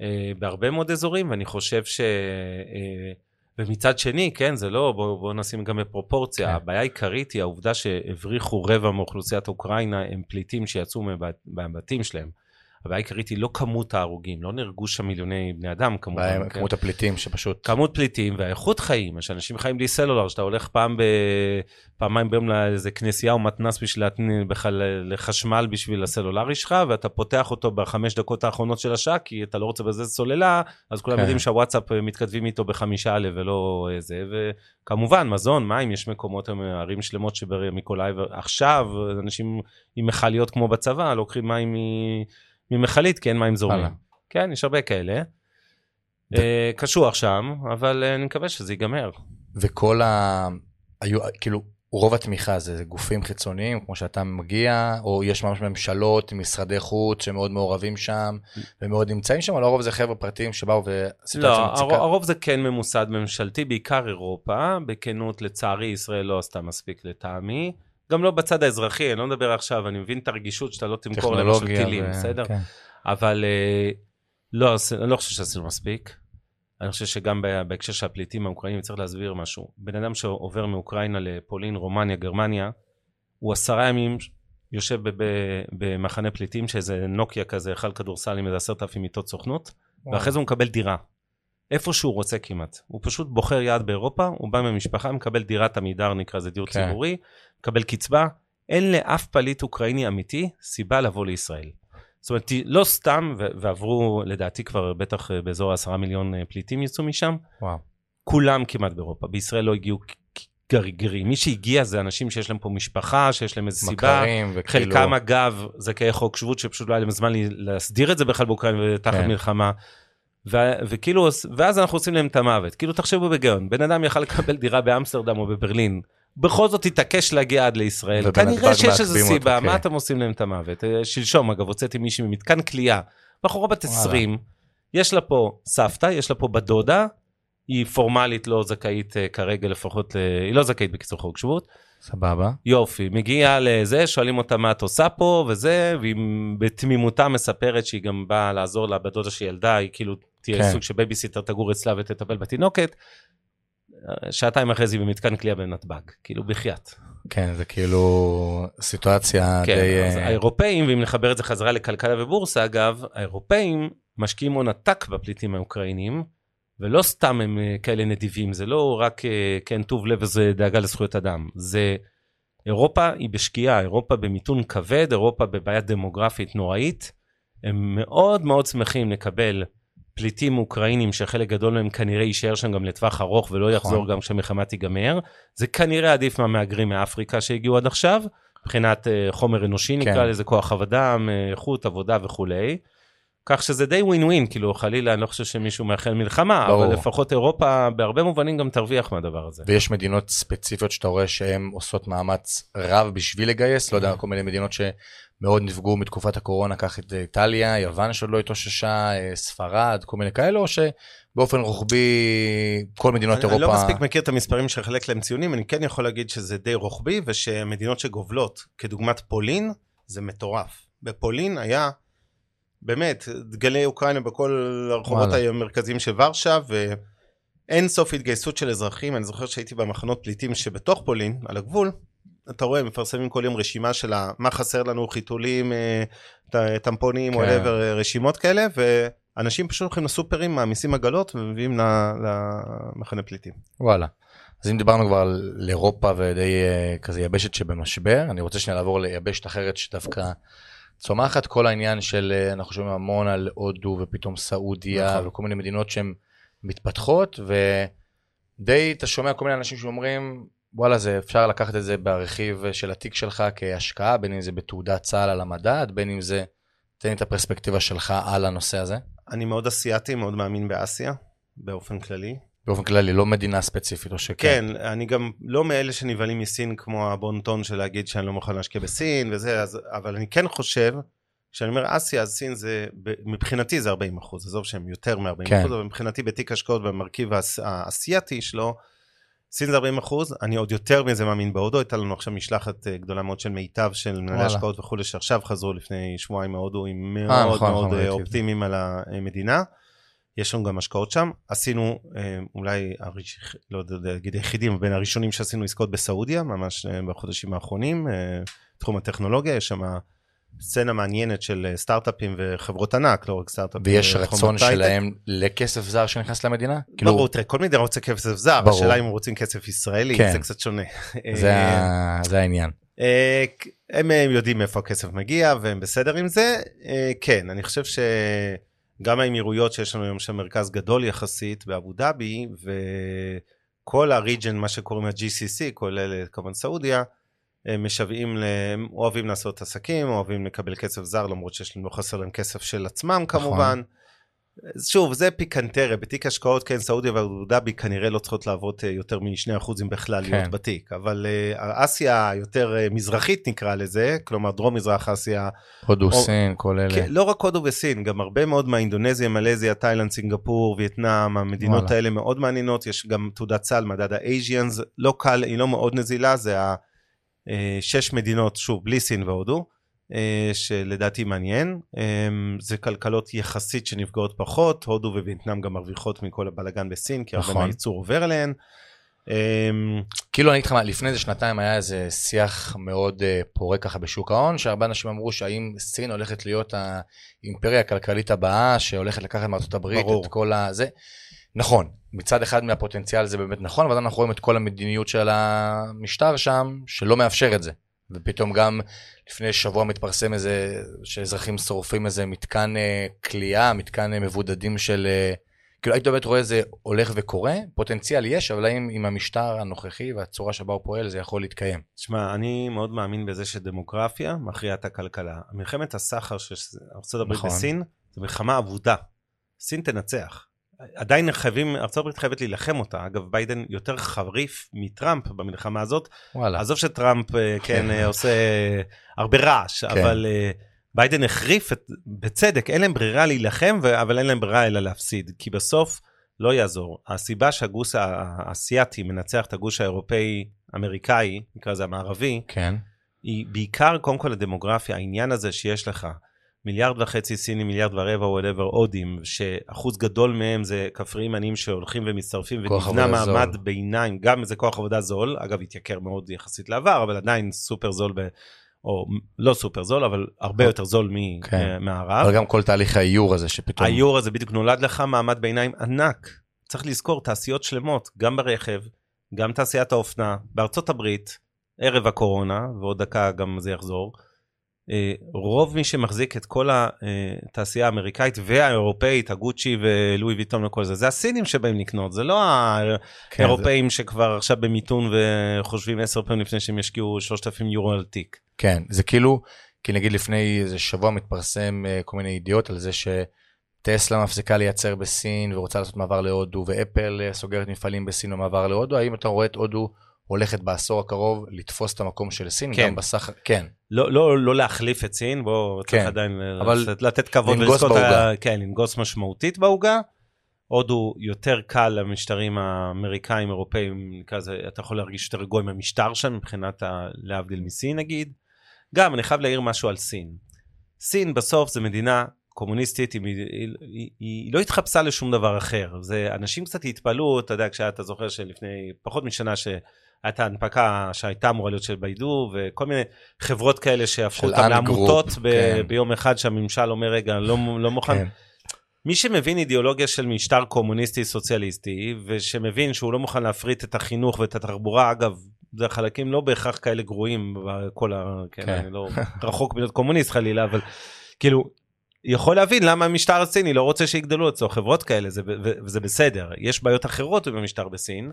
אה, בהרבה מאוד אזורים, ואני חושב ש... אה, ומצד שני, כן, זה לא, בואו בוא נשים גם בפרופורציה, כן. הבעיה העיקרית היא העובדה שהבריחו רבע מאוכלוסיית אוקראינה הם פליטים שיצאו מהבת- מהבתים שלהם. הבעיה העיקרית היא לא כמות ההרוגים, לא נהרגו שם מיליוני בני אדם כמובן. בעיה עם כן? כמות הפליטים שפשוט... כמות פליטים והאיכות חיים, שאנשים חיים בלי סלולר, שאתה הולך פעם ב... פעמיים ביום לאיזה כנסייה או מתנ"ס בשביל. בכלל לחשמל בשביל הסלולרי שלך, ואתה פותח אותו בחמש דקות האחרונות של השעה, כי אתה לא רוצה בזה סוללה, אז כולם כן. יודעים שהוואטסאפ אה, מתכתבים איתו בחמישה א' ולא אה, זה, וכמובן מזון, מים, יש מקומות, היום, ערים שלמות שבמיקולאייב עכשיו, אנשים עם מכליות כמו בצבא, לוקחים מים מ... ממכלית, כי אין מים זורמים. הלאה. כן, יש הרבה כאלה. אה, קשוח שם, אבל אה, אני מקווה שזה ייגמר. וכל ה... היו, כאילו, רוב התמיכה זה, גופים חיצוניים, כמו שאתה מגיע, או יש ממש ממשלות, משרדי חוץ שמאוד מעורבים שם, ומאוד נמצאים שם, או לרוב זה חבר'ה פרטיים שבאו וסיטואציה לא, מציקה. הרוב זה כן ממוסד ממשלתי, בעיקר אירופה. בכנות, לצערי, ישראל לא עשתה מספיק לטעמי. גם לא בצד האזרחי, אני לא מדבר עכשיו, אני מבין את הרגישות שאתה לא תמכור למשל טילים, ו- בסדר? כן. אבל אה, לא, אני לא חושב שעשינו מספיק. אני חושב שגם בהקשר של הפליטים האוקראינים צריך להסביר משהו. בן אדם שעובר מאוקראינה לפולין, רומניה, גרמניה, הוא עשרה ימים יושב במחנה פליטים, שאיזה נוקיה כזה, היכל כדורסל עם איזה עשרת אלפים מיטות סוכנות, ואחרי זה הוא מקבל דירה. איפה שהוא רוצה כמעט. הוא פשוט בוחר יעד באירופה, הוא בא ממשפחה, מקבל דירת עמידר, נקרא לזה דיור כן. ציבורי, מקבל קצבה. אין לאף פליט אוקראיני אמיתי סיבה לבוא לישראל. זאת אומרת, לא סתם, ועברו לדעתי כבר בטח אה, באזור העשרה מיליון אה, פליטים יצאו משם, וואו. כולם כמעט באירופה. בישראל לא הגיעו גרגירים. מי שהגיע זה אנשים שיש להם פה משפחה, שיש להם איזו סיבה. מכרים, וכאילו... חלקם אגב זכאי חוק שבות שפשוט לא היה להם זמן להסדיר את זה בכלל באוקראינה ותחת כן. מלחמה. ו- וכאילו ואז אנחנו עושים להם את המוות. כאילו תחשבו בגאון בן אדם יכל לקבל דירה באמסטרדם או בברלין בכל זאת התעקש להגיע עד לישראל. ובנתב"ג כנראה שיש איזו מעכבים אותו, סיבה. כן. מה אתם עושים להם את המוות? אה, שלשום אגב הוצאתי מישהי ממתקן כליאה. בחורה בת וואלה. 20 יש לה פה סבתא יש לה פה בת דודה. היא פורמלית לא זכאית אה, כרגע לפחות ל- היא לא זכאית בקיצור חוק שבות. סבבה. יופי, מגיעה לזה, שואלים אותה מה את עושה פה וזה, והיא בתמימותה מספרת שהיא גם באה לעזור לה בדודה שילדה, היא כאילו תהיה כן. סוג של בייביסיטר תגור אצלה ותטפל בתינוקת. שעתיים אחרי זה במתקן כליאה בנתב"ג, כאילו בחייאת. כן, זה כאילו סיטואציה כן, די... אז אה, האירופאים, ואם נחבר את זה חזרה לכלכלה ובורסה אגב, האירופאים משקיעים הון עתק בפליטים האוקראינים, ולא סתם הם אה, כאלה נדיבים, זה לא רק אה, כן טוב לב וזה דאגה לזכויות אדם, זה אירופה היא בשקיעה, אירופה במיתון כבד, אירופה בבעיה דמוגרפית נוראית, הם מאוד מאוד שמחים לקבל פליטים אוקראינים שחלק גדול מהם כנראה יישאר שם גם לטווח ארוך ולא נכון. יחזור גם כשהמלחמה תיגמר. זה כנראה עדיף מהמהגרים מאפריקה שהגיעו עד עכשיו, מבחינת אה, חומר אנושי כן. נקרא לזה, כוח אדם, אה, איכות עבודה וכולי. כך שזה די ווין ווין, כאילו חלילה אני לא חושב שמישהו מאחל מלחמה, ברור. אבל לפחות אירופה בהרבה מובנים גם תרוויח מהדבר הזה. ויש מדינות ספציפיות שאתה רואה שהן עושות מאמץ רב בשביל לגייס, לא יודע, כל מיני מדינות שמאוד נפגעו מתקופת הקורונה, קח את איטליה, יוון שעוד לא התאוששה, אה, ספרד, כל מיני כאלה, או שבאופן רוחבי כל מדינות אני, אני אירופה... לא מספיק מכיר את המספרים שחלק להם ציונים, אני כן יכול להגיד שזה די רוחבי, ושמדינות שגובלות, כדוגמת פולין, זה מטורף. בפולין היה באמת דגלי אוקראינה בכל הרחובות וואלה. המרכזיים של ורשה, ואין סוף התגייסות של אזרחים. אני זוכר שהייתי במחנות פליטים שבתוך פולין, על הגבול, אתה רואה, מפרסמים כל יום רשימה של מה חסר לנו, חיתולים, אה, טמפונים, כן. או כן. רשימות כאלה, ואנשים פשוט הולכים לסופרים, מעמיסים עגלות ומביאים למחנה פליטים. וואלה. אז אם דיברנו כבר על אירופה ודי אה, כזה יבשת שבמשבר, אני רוצה שנייה לעבור ליבשת אחרת שדווקא צומחת. כל העניין של, אה, אנחנו שומעים המון על הודו ופתאום סעודיה נכון. וכל מיני מדינות שהן מתפתחות, ודי אתה שומע כל מיני אנשים שאומרים, וואלה, זה אפשר לקחת את זה ברכיב של התיק שלך כהשקעה, בין אם זה בתעודת צה"ל על המדד, בין אם זה תן לי את הפרספקטיבה שלך על הנושא הזה. אני מאוד אסיאתי, מאוד מאמין באסיה, באופן כללי. באופן כללי, לא מדינה ספציפית או שכן. כן, אני גם לא מאלה שנבהלים מסין כמו הבון-טון של להגיד שאני לא מוכן להשקיע בסין וזה, אז, אבל אני כן חושב, כשאני אומר אסיה, אז סין זה, מבחינתי זה 40 אחוז, עזוב שהם יותר מ-40 כן. אחוז, אבל מבחינתי בתיק השקעות במרכיב האס- האסייתי שלו, סין זה 40 אחוז, אני עוד יותר מזה מאמין בהודו, הייתה לנו עכשיו משלחת אה, גדולה מאוד של מיטב של מנהלי. השקעות וכולי, שעכשיו חזרו לפני שבועיים מהודו, עם אה, מאוד נכון, מאוד נכון, אה. אופטימיים על המדינה. יש לנו גם השקעות שם, עשינו אה, אולי, הראש- לא יודע להגיד היחידים, בין הראשונים שעשינו עסקאות בסעודיה, ממש אה, בחודשים האחרונים, אה, תחום הטכנולוגיה, יש שם סצנה מעניינת של סטארט-אפים וחברות ענק, לא רק סטארט-אפים. ויש רצון. שלהם לכסף זר שנכנס למדינה? כאילו, ברור, תראה, כל מדינה רוצה כסף זר, ברור. השאלה אם רוצים כסף ישראלי, כן. זה קצת שונה. זה זה העניין. הם יודעים מאיפה הכסף מגיע והם בסדר עם זה. כן, אני חושב שגם האמירויות שיש לנו היום שם מרכז גדול יחסית באבו דאבי וכל הריג'ן, מה שקוראים ה-GCC, כולל כמובן סעודיה, הם משוועים, הם אוהבים לעשות עסקים, אוהבים לקבל כסף זר למרות שיש לא חסר להם כסף של עצמם כמובן. אז שוב, זה פיקנטריה, בתיק השקעות, כן, סעודיה ואבו דאבי כנראה לא צריכות לעבוד אה, יותר מ-2% אם בכלל כן. להיות בתיק, אבל אה, אסיה היותר אה, מזרחית נקרא לזה, כלומר דרום מזרח אסיה, הודו, או- סין, כל אלה. כן, לא רק הודו וסין, גם הרבה מאוד מהאינדונזיה, מלזיה, תאילנד, סינגפור, וייטנאם, המדינות וואלה. האלה מאוד מעניינות, יש גם תעודת סל, מדד האזיאנס, לא קל, היא לא מאוד נזילה, זה השש מדינות, שוב, בלי סין והודו, שלדעתי מעניין. אה, זה כלכלות יחסית שנפגעות פחות, הודו ווייטנאם גם מרוויחות מכל הבלאגן בסין, כי הרבה נכון. מהייצור עובר אליהן. אה, כאילו אני אגיד לך מה, לפני איזה שנתיים היה איזה שיח מאוד אה, פורה ככה בשוק ההון, שהרבה אנשים אמרו שהאם סין הולכת להיות האימפריה הכלכלית הבאה, שהולכת לקחת מארצות הברית ברור. את כל הזה. נכון, מצד אחד מהפוטנציאל זה באמת נכון, אבל אנחנו רואים את כל המדיניות של המשטר שם, שלא מאפשר את זה. ופתאום גם לפני שבוע מתפרסם איזה, שאזרחים שורפים איזה מתקן אה, כליאה, מתקן אה, מבודדים של... אה, כאילו היית באמת רואה זה הולך וקורה, פוטנציאל יש, אבל האם עם המשטר הנוכחי והצורה שבה הוא פועל זה יכול להתקיים? תשמע, אני מאוד מאמין בזה שדמוגרפיה מכריעה את הכלכלה. מלחמת הסחר של ארה"ב נכון. בסין זו מלחמה אבודה. סין תנצח. עדיין חייבים, ארה"ב חייבת להילחם אותה. אגב, ביידן יותר חריף מטראמפ במלחמה הזאת. וואלה. עזוב שטראמפ, אה, כן, אה, עושה אה, הרבה רעש, כן. אבל ביידן החריף, את, בצדק, אין להם ברירה להילחם, אבל אין להם ברירה אלא להפסיד. כי בסוף לא יעזור. הסיבה שהגוש ה- האסייתי מנצח את הגוש האירופאי-אמריקאי, נקרא לזה המערבי, כן. היא בעיקר קודם כל הדמוגרפיה, העניין הזה שיש לך מיליארד וחצי סינים, מיליארד ורבע, whatever, הודים, שאחוז גדול מהם זה כפריים עניים שהולכים ומצטרפים ונבנה מעמד זול. ביניים, גם איזה כוח עבודה זול, אגב התייקר מאוד יחסית לעבר, אבל עדיין סופר זול, ב, או לא סופר זול, אבל הרבה יותר זול מ, כן. אה. אבל גם כל תהליך העיור הזה שפתאום... העיור הזה בדיוק נולד לך מעמד ביניים ענק. צריך לזכור, תעשיות שלמות, גם ברכב, גם תעשיית האופנה, בארצות הברית, ערב הקורונה, ועוד דקה גם זה יחזור, רוב מי שמחזיק את כל התעשייה האמריקאית והאירופאית, הגוצ'י ולואי ויטון וכל זה, זה הסינים שבאים לקנות, זה לא כן, האירופאים שכבר עכשיו במיתון וחושבים עשר פעמים לפני שהם ישקיעו 3,000 יורו על תיק. כן, זה כאילו, כי נגיד לפני איזה שבוע מתפרסם אה, כל מיני ידיעות על זה שטסלה מפסיקה לייצר בסין ורוצה לעשות מעבר להודו, ואפל אה, סוגרת מפעלים בסין ומעבר להודו, האם אתה רואה את הודו הולכת בעשור הקרוב לתפוס את המקום של סין? כן. גם בסחר, כן, לא, לא, לא להחליף את סין, בוא כן, צריך עדיין אבל לתת, לתת כבוד בעוגה. ה- כן, לנגוס משמעותית בעוגה. הודו יותר קל למשטרים האמריקאים, אירופאים, נקרא לזה, אתה יכול להרגיש יותר רגוע עם המשטר שם מבחינת ה... להבדיל מסין נגיד. גם, אני חייב להעיר משהו על סין. סין בסוף זה מדינה קומוניסטית, היא, היא, היא, היא לא התחפשה לשום דבר אחר. זה, אנשים קצת התפלאו, אתה יודע, כשאתה זוכר שלפני פחות משנה שהייתה הנפקה שהייתה אמורה להיות של ביידו, וכל מיני חברות כאלה שהפכו אותן לעמותות ב, כן. ביום אחד שהממשל אומר, רגע, לא, לא מוכן. כן, מי שמבין אידיאולוגיה של משטר קומוניסטי סוציאליסטי, ושמבין שהוא לא מוכן להפריט את החינוך ואת התחבורה, אגב, זה חלקים לא בהכרח כאלה גרועים, בכל ה... כן, כן. אני לא רחוק מלהיות קומוניסט חלילה, אבל כאילו, יכול להבין למה המשטר הסיני לא רוצה שיגדלו אצלו חברות כאלה, זה, וזה בסדר. יש בעיות אחרות במשטר בסין,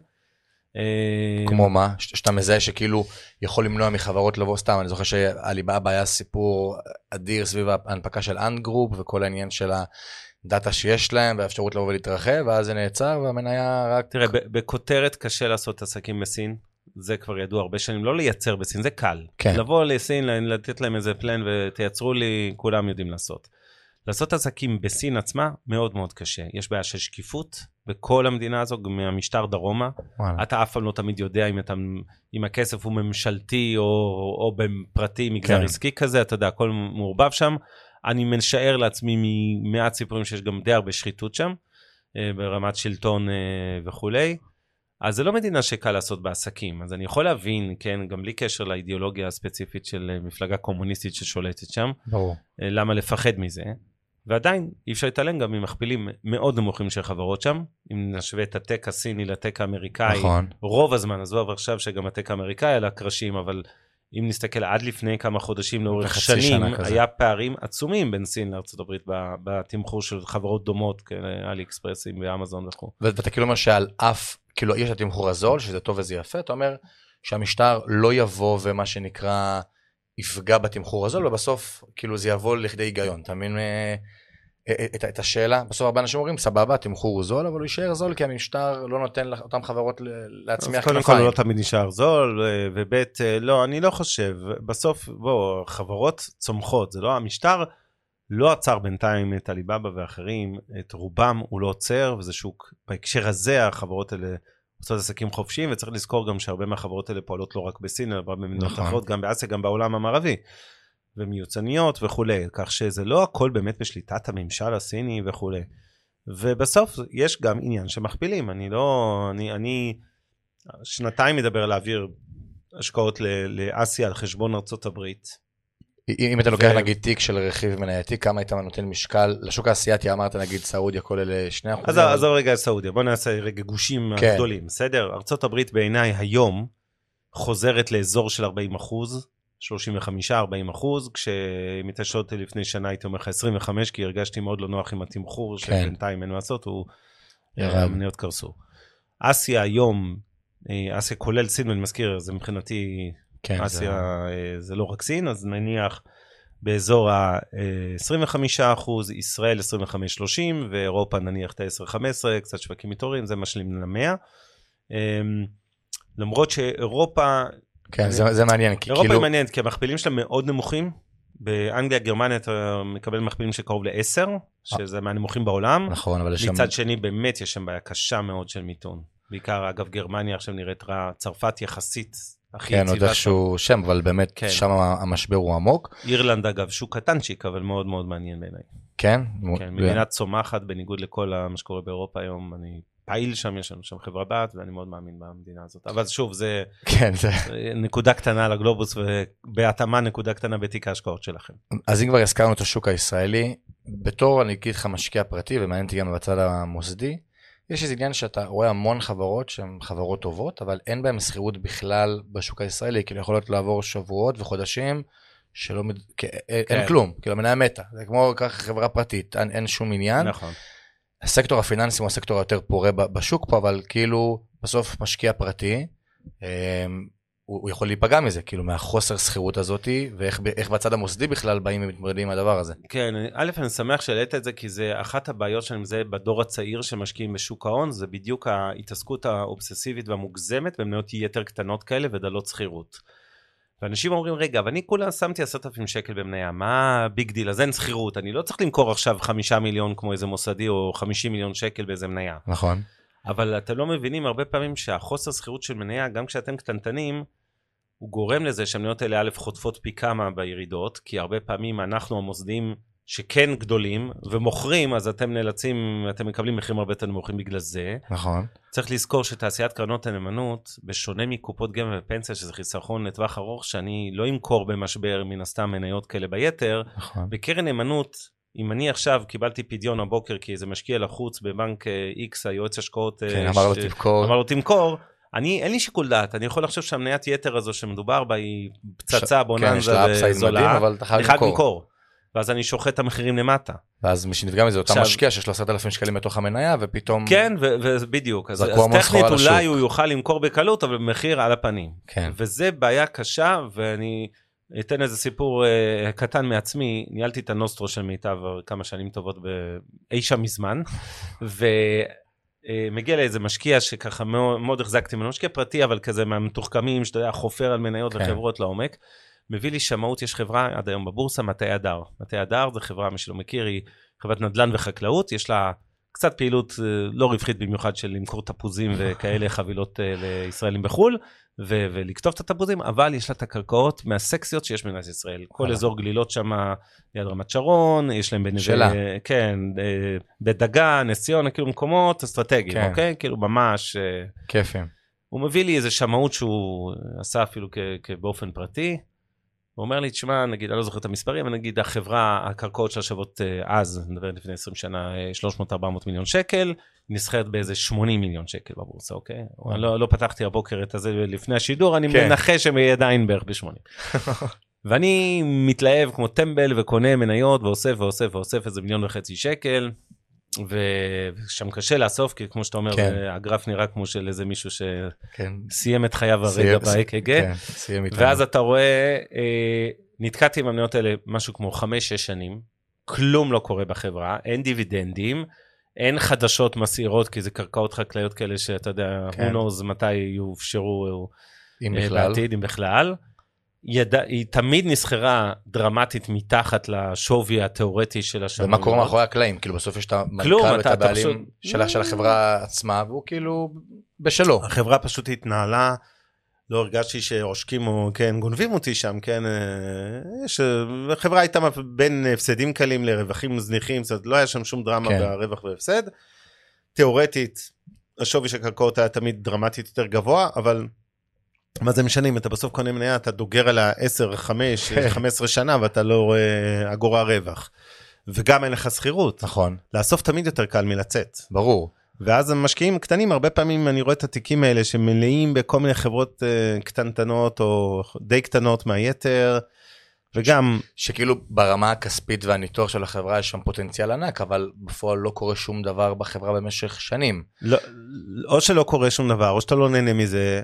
כמו מה? שאתה מזהה שכאילו יכול למנוע מחברות לבוא סתם, אני זוכר שעליבאבא היה סיפור אדיר סביב ההנפקה של Ant Group וכל העניין של הדאטה שיש להם והאפשרות לבוא ולהתרחב, ואז זה נעצר והמניה רק... תראה, בכותרת קשה לעשות עסקים בסין. זה כבר ידוע הרבה שנים, לא לייצר בסין, זה קל. כן. לבוא לסין, לתת להם איזה plan ותייצרו לי, כולם יודעים לעשות. לעשות עסקים בסין עצמה מאוד מאוד קשה. יש בעיה של שקיפות בכל המדינה הזו, מהמשטר דרומה. וואלה. אתה אף פעם לא תמיד יודע אם, אתה, אם הכסף הוא ממשלתי או, או בפרטי, מגזר כן. עסקי כזה, אתה יודע, הכל מעורבב שם. אני משער לעצמי ממעט סיפורים שיש גם די הרבה שחיתות שם, אה, ברמת שלטון אה, וכולי. אז זה לא מדינה שקל לעשות בעסקים, אז אני יכול להבין, כן, גם בלי קשר לאידיאולוגיה הספציפית של אה, מפלגה קומוניסטית ששולטת שם, ברור. למה לפחד מזה, ועדיין אי אפשר להתעלם גם ממכפילים מאוד נמוכים של חברות שם, אם נשווה את הטק הסיני לטק האמריקאי, נכון. רוב הזמן, עזוב עכשיו שגם הטק האמריקאי על הקרשים, אבל אם נסתכל עד לפני כמה חודשים לאורך שנים, היה פערים עצומים בין סין לארה"ב בתמחור של חברות דומות, כאלי אקספרסים ואמזון וכו'. ואתה כאילו אומר שעל אף, כאילו יש את התמחור הזול, שזה טוב וזה יפה, אתה אומר שהמשטר לא יבוא ומה שנקרא... יפגע בתמחור הזול, ובסוף כאילו זה יבוא לכדי היגיון, אתה מבין אה, אה, את, את השאלה? בסוף הרבה אנשים אומרים, סבבה, התמחור הוא זול, אבל הוא יישאר זול כי המשטר לא נותן לאותן חברות להצמיח כנפיים. קודם כל הוא לא תמיד נשאר זול, וב' לא, אני לא חושב, בסוף, בוא, חברות צומחות, זה לא המשטר. לא עצר בינתיים את עליבאבא ואחרים, את רובם הוא לא עוצר, וזה שוק, בהקשר הזה החברות האלה עושות עסקים חופשיים, וצריך לזכור גם שהרבה מהחברות האלה פועלות לא רק בסין, אלא במדינות נכון. אחרות, גם באסיה, גם בעולם המערבי. ומיוצניות וכולי, כך שזה לא הכל באמת בשליטת הממשל הסיני וכולי. ובסוף יש גם עניין שמכפילים, אני לא, אני, אני שנתיים מדבר להעביר השקעות לאסיה על חשבון ארצות הברית. אם אתה לוקח נגיד תיק של רכיב מנייתי, כמה היית נותן משקל, לשוק האסייתי אמרת נגיד סעודיה כל אלה 2%. אז עזוב רגע סעודיה, בוא נעשה רגע גושים כן. גדולים, בסדר? ארה"ב בעיניי היום חוזרת לאזור של 40 אחוז, 35-40 אחוז, כשאם שואל אותי לפני שנה הייתי אומר לך 25, כי הרגשתי מאוד לא נוח עם התמחור, כן. שבינתיים אין מה לעשות, הוא... המניות קרסו. אסיה היום, אה, אסיה כולל סין, ואני מזכיר, זה מבחינתי כן, אסיה זה... אה, זה לא רק סין, אז נניח באזור ה-25 אחוז, ישראל 25-30, ואירופה נניח את ה-10-15, קצת שווקים מתעוררים, זה משלים ל-100. אמ, למרות שאירופה... כן, אני... זה, זה מעניין, כי אירופה כאילו... היא מעניינת, כי המכפילים שלה מאוד נמוכים. באנגליה, גרמניה אתה מקבל מכפילים של קרוב ל-10, שזה מהנמוכים בעולם. נכון, אבל יש שם... מצד שני, באמת יש שם בעיה קשה מאוד של מיתון. בעיקר, אגב, גרמניה עכשיו נראית רע, צרפת יחסית הכי כן, עוד איכשהו שם, אבל באמת כן. שם המשבר הוא עמוק. אירלנד אגב, שוק קטנצ'יק, אבל מאוד מאוד מעניין בעיניי. כן? כן, מדינה צומחת בניגוד לכל מה שקורה באירופה היום, אני פעיל שם, יש לנו שם חברה בת, ואני מאוד מאמין במדינה הזאת. אבל שוב, זה, כן, זה... נקודה קטנה על הגלובוס, ובהתאמה נקודה קטנה בתיק ההשקעות שלכם. אז אם כבר הזכרנו את השוק הישראלי, בתור, אני אגיד לך, משקיע פרטי, ומעניין אותי גם בצד המוסדי, יש איזה עניין שאתה רואה המון חברות שהן חברות טובות, אבל אין בהן שכירות בכלל בשוק הישראלי, כאילו יכולות לעבור שבועות וחודשים שלא, כן. אין כלום, כאילו המניה מתה, זה כמו ככה חברה פרטית, אין, אין שום עניין. נכון. הסקטור הפיננסי הוא הסקטור היותר פורה בשוק פה, אבל כאילו בסוף משקיע פרטי, אמ, הוא, הוא יכול להיפגע מזה, כאילו מהחוסר שכירות הזאתי, ואיך בצד המוסדי בכלל באים ומתמודדים עם הדבר הזה. כן, א', אני שמח שהעלית את זה, כי זה אחת הבעיות שאני מזהה בדור הצעיר שמשקיעים בשוק ההון, זה בדיוק ההתעסקות האובססיבית והמוגזמת במניות יתר קטנות כאלה ודלות שכירות. ואנשים אומרים, רגע, אבל אני כולה שמתי עשרת אלפים שקל במניה, מה big deal? אז אין סחירות, אני לא צריך למכור עכשיו חמישה מיליון כמו איזה מוסדי, או חמישים מיליון שקל באיזה מניה. נכון. אבל אתם לא מבינים הרבה פעמים שהחוסר סחירות של מניה, גם כשאתם קטנטנים, הוא גורם לזה שהמניות האלה א' חוטפות פי כמה בירידות, כי הרבה פעמים אנחנו המוסדים שכן גדולים ומוכרים, אז אתם נאלצים, אתם מקבלים מחירים הרבה יותר נמוכים בגלל זה. נכון. צריך לזכור שתעשיית קרנות הנאמנות, בשונה מקופות גמל ופנסיה, שזה חיסכון לטווח ארוך, שאני לא אמכור במשבר מן הסתם מניות כאלה ביתר, נכון. בקרן נאמנות, אם אני עכשיו קיבלתי פדיון הבוקר כי איזה משקיע לחוץ בבנק X, אה, היועץ השקעות, אה, כן, אמר לו תמכור, אמר לו תמכור, אני, אין לי שיקול דעת, אני יכול לחשוב שהמניית יתר הזו שמדובר בה היא פצצה, בוננזה כן, וזולה, אני חייב למכור. ואז אני שוחט את המחירים למטה. ואז מי שנפגע מזה, עכשיו- משקיע שיש לו 10,000 שקלים בתוך המניה, ופתאום... כן, ובדיוק, אז, אז טכנית. אולי הוא יוכל למכור בקלות, אבל במחיר על הפנים. כן. וזה בעיה קשה, ואני אתן איזה סיפור uh, קטן מעצמי. ניהלתי את הנוסטרו של מיטב כמה שנים טובות ב- אי שם מזמן, ומגיע לאיזה משקיע שככה מאוד, מאוד החזקתי ממנו, משקיע פרטי, אבל כזה מהמתוחכמים, שאתה יודע, חופר על מניות כן. וחברות לעומק. מביא לי שמאות, יש חברה עד היום בבורסה, מטה הדר. מטה הדר זה חברה, מי שלא מכיר, היא חברת נדל"ן וחקלאות, יש לה קצת פעילות אה, לא רווחית במיוחד של למכור תפוזים וכאלה חבילות אה, לישראלים בחו"ל, ו- ולקטוף את התפוזים, אבל יש לה את הקרקעות מהסקסיות שיש במדינת ישראל. כל. אזור גלילות שם ליד רמת שרון, יש להם בנווה... שלה. כן, אה, בית דגן, נס ציונה, כאילו מקומות אסטרטגיים, כן. אוקיי? כאילו ממש... אה, כיפים. הוא מביא לי איזה שמאות שהוא עשה אפילו כ- כ- באופן פרטי. הוא אומר לי, תשמע, נגיד, אני לא זוכר את המספרים, אבל נגיד החברה, הקרקעות שלה שוות אה, אז, אני מדבר לפני 20 שנה, אה, 300-400 מיליון שקל, נסחרת באיזה 80 מיליון שקל בבורסה, אוקיי? אני לא, לא פתחתי הבוקר את הזה לפני השידור, אני כן. מנחש שהם יהיה עדיין בערך ב-80. ואני מתלהב כמו טמבל וקונה מניות ואוסף ואוסף ואוסף איזה מיליון וחצי שקל. ושם קשה לאסוף, כי כמו שאתה אומר, כן. הגרף נראה כמו של איזה מישהו כן. שסיים את חייו הרגע ב-AKG, כן. ואז אתה רואה, אה, נתקעתי עם המניות האלה משהו כמו 5-6 שנים, כלום לא קורה בחברה, אין דיבידנדים, אין חדשות מסעירות, כי זה קרקעות חקלאיות כאלה שאתה יודע, כן. who knows מתי יאופשרו אם אה, בכלל. בעתיד, אם בכלל. ידע, היא תמיד נסחרה דרמטית מתחת לשווי התיאורטי של השנים. ומה קורה מאחורי הקלעים? כאילו בסוף יש את כלום, המנכ"ל ואת אתה- אתה הבעלים פשוט- של של החברה עצמה, והוא כאילו בשלו. החברה פשוט התנהלה, לא הרגשתי שעושקים או כן גונבים אותי שם, כן, אה, יש, אה, החברה הייתה בין הפסדים קלים לרווחים זניחים, זאת אומרת לא היה שם שום דרמה כן. ברווח והפסד. תיאורטית, השווי של הקרקעות היה תמיד דרמטית יותר גבוה, אבל מה זה משנה אם אתה בסוף קונה מניה, אתה דוגר על ה-10, 5, כן. 15 שנה ואתה לא רואה אגורה רווח. וגם אין לך שכירות. נכון, לאסוף תמיד יותר קל מלצאת. ברור. ואז המשקיעים קטנים, הרבה פעמים אני רואה את התיקים האלה שמלאים בכל מיני חברות uh, קטנטנות או די קטנות מהיתר, וגם, שכאילו ברמה הכספית והניתוח של החברה יש שם פוטנציאל ענק, אבל בפועל לא קורה שום דבר בחברה במשך שנים. לא, או שלא קורה שום דבר, או שאתה לא נהנה מזה,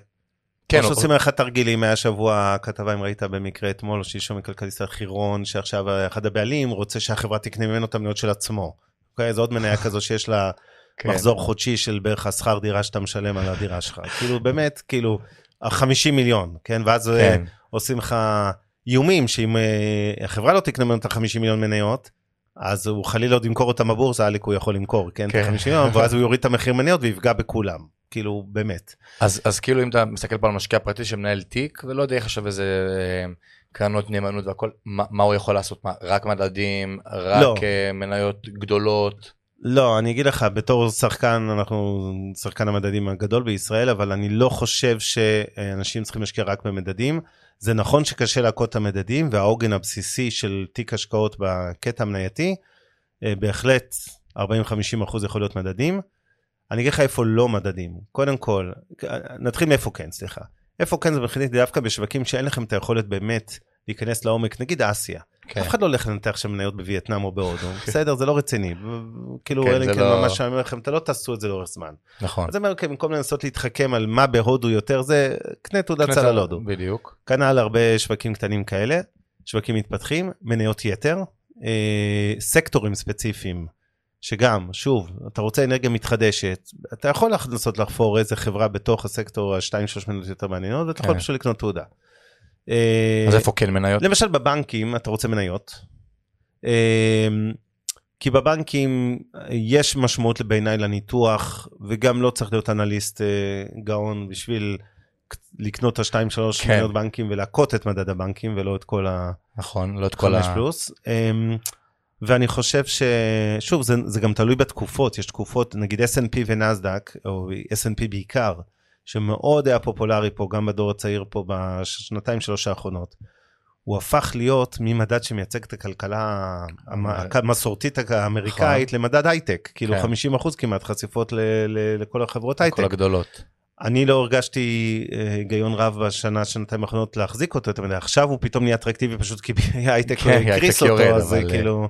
כן, או שעושים לך תרגילים, היה שבוע כתבה אם ראית במקרה אתמול, או שלשום מכלכליסט החירון, שעכשיו אחד הבעלים רוצה שהחברה תקנה ממנו את המניות של עצמו. אוקיי, זו עוד מניה כזו שיש לה כן. מחזור חודשי של בערך השכר דירה שאתה משלם על הדירה שלך. כאילו באמת, כאילו, 50 מיליון, כן? ואז אה, כן, עושים לך איומים שאם אה, החברה לא תקנה ממנו את ה-50 מיליון מניות, אז הוא חלילה עוד ימכור אותם בבורסה, אליק הוא יכול למכור, כן? כן. את ה-50 מיליון, ואז הוא יוריד את המחיר מניות ויפגע בכולם. כאילו, באמת. אז, אז כאילו אם אתה מסתכל פה על משקיע פרטי שמנהל תיק ולא יודע איך עכשיו איזה אה, קרנות נאמנות והכל, מה, מה הוא יכול לעשות? מה, רק מדדים, רק לא. אה, מניות גדולות? לא, אני אגיד לך, בתור שחקן, אנחנו שחקן המדדים הגדול בישראל, אבל אני לא חושב שאנשים צריכים להשקיע רק במדדים. זה נכון שקשה להכות את המדדים, והעוגן הבסיסי של תיק השקעות בקטע המנייתי, אה, בהחלט 40-50 אחוז יכול להיות מדדים. אני אגיד לך איפה לא מדדים. קודם כל, נתחיל מאיפה כן, סליחה. איפה כן זה מבחינתי דווקא בשווקים שאין לכם את היכולת באמת להיכנס לעומק, נגיד אסיה. כן. אף אחד לא הולך לנתח שם מניות בווייטנאם או בהודו, בסדר, זה לא רציני. כאילו, כן, אם כן לא- ממש אני אומר לכם, אתה לא תעשו את זה לאורך זמן. נכון. אז אני אומר, כן, במקום לנסות להתחכם על מה בהודו יותר, זה קנה תעודת סל על הודו. בדיוק. כנ"ל הרבה שווקים קטנים כאלה, שווקים מתפתחים, מניות יתר, אה, סקטורים ספציפיים, שגם, שוב, אתה רוצה אנרגיה מתחדשת, אתה יכול לנסות לחפור איזה חברה בתוך הסקטור השתיים שלוש מניות יותר מעניינות, ואתה יכול כן. פשוט לקנות תעודה. אז איפה כן מניות? למשל בבנקים אתה רוצה מניות. אמ, כי בבנקים יש משמעות בעיניי לניתוח וגם לא צריך להיות אנליסט אה, גאון בשביל לקנות את השתיים שלוש כן. מניות בנקים ולהכות את מדד הבנקים ולא את כל נכון, לא את כל ה... פלוס. ואני חושב ששוב זה, זה גם תלוי בתקופות יש תקופות נגיד S&P ונסדק או S&P בעיקר שמאוד היה פופולרי פה גם בדור הצעיר פה בשנתיים שלוש האחרונות. הוא הפך להיות ממדד שמייצג את הכלכלה המ- המסורתית האמריקאית למדד הייטק כאילו כן. 50 אחוז כמעט חשיפות ל- ל- לכל החברות כל הייטק הגדולות. אני לא הרגשתי אה, היגיון רב בשנה, שנתיים האחרונות להחזיק אותו, אתה יודע, עכשיו הוא פתאום נהיה אטרקטיבי פשוט כי ההייטק כן, הקריס אותו, יורד, אז אבל, כאילו,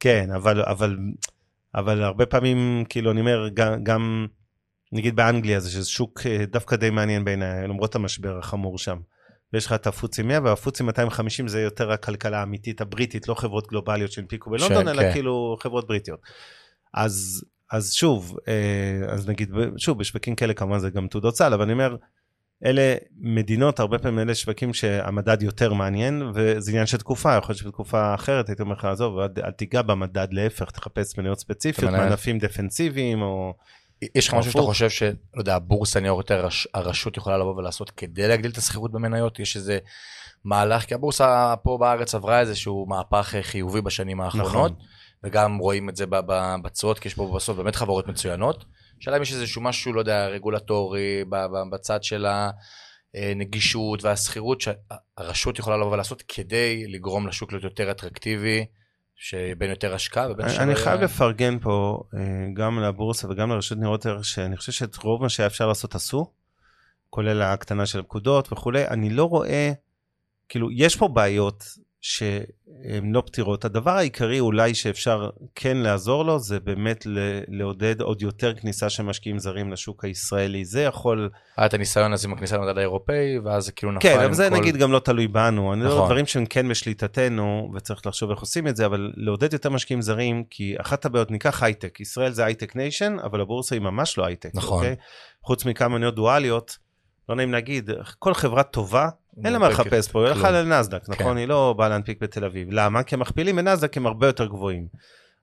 כן, אבל, אבל, אבל הרבה פעמים, כאילו, אני אומר, גם, נגיד באנגליה, זה שזה שוק אה, דווקא די מעניין בעיניי, למרות המשבר החמור שם. ויש לך את הפוצי 100 והפוצי 250 זה יותר הכלכלה האמיתית הבריטית, לא חברות גלובליות שהנפיקו בלונדון, אלא כן. כאילו חברות בריטיות. אז, אז שוב, אה, אז נגיד, שוב, בשווקים כאלה כמובן זה גם תעודות סל, אבל אני אומר, אלה מדינות, הרבה פעמים אלה שווקים שהמדד יותר מעניין, וזה עניין של תקופה, יכול להיות שבתקופה אחרת הייתי אומר לך, עזוב, אל, תיגע במדד, להפך, תחפש מניות ספציפיות, מענפים דפנסיביים, או... יש לך משהו שאתה. חושב שלא יודע, הבורסה ניירות ערך, הרשות יכולה לבוא ולעשות כדי להגדיל את השכירות במניות? יש איזה מהלך, כי הבורסה פה בארץ עברה איזשהו מהפך חיובי בשנים האחרונות, נכון. וגם רואים את זה ב- ב- בתשואות, כי יש פה בסוף באמת חברות מצוינות. השאלה אם יש איזשהו משהו, לא יודע, רגולטורי, בצד של הנגישות והשכירות, שהרשות יכולה לבוא ולעשות כדי לגרום לשוק להיות יותר אטרקטיבי, שבין יותר השקעה ובין אני, אני חייב לפרגן פה אה, גם לבורסה וגם לרשות ניירות ערך, שאני חושב שאת רוב מה שהיה אפשר לעשות עשו, כולל ההקטנה של הפקודות וכולי. אני לא רואה, כאילו, יש פה בעיות שהן לא פתירות. הדבר העיקרי אולי שאפשר כן לעזור לו, זה באמת לעודד עוד יותר כניסה של משקיעים זרים לשוק הישראלי. זה יכול... היה את הניסיון הזה עם הכניסה למדד האירופאי, ואז זה כאילו נפל כן, אבל זה כל... נגיד גם לא תלוי בנו. אני נכון. לא דברים שהם כן בשליטתנו, וצריך לחשוב איך עושים את זה, אבל לעודד יותר משקיעים זרים, כי אחת הבעיות, ניקח הייטק, ישראל זה הייטק nation, אבל הבורסה היא ממש לא הייטק. נכון. אוקיי? חוץ מכמה מניות דואליות, לא נעים להגיד, כל חברה טובה, אין לה מה לחפש פה, היא כלום. לנסדק, כן. נכון? היא לא באה להנפיק בתל אביב. למה? כי המכפילים בנסדק הם הרבה יותר גבוהים.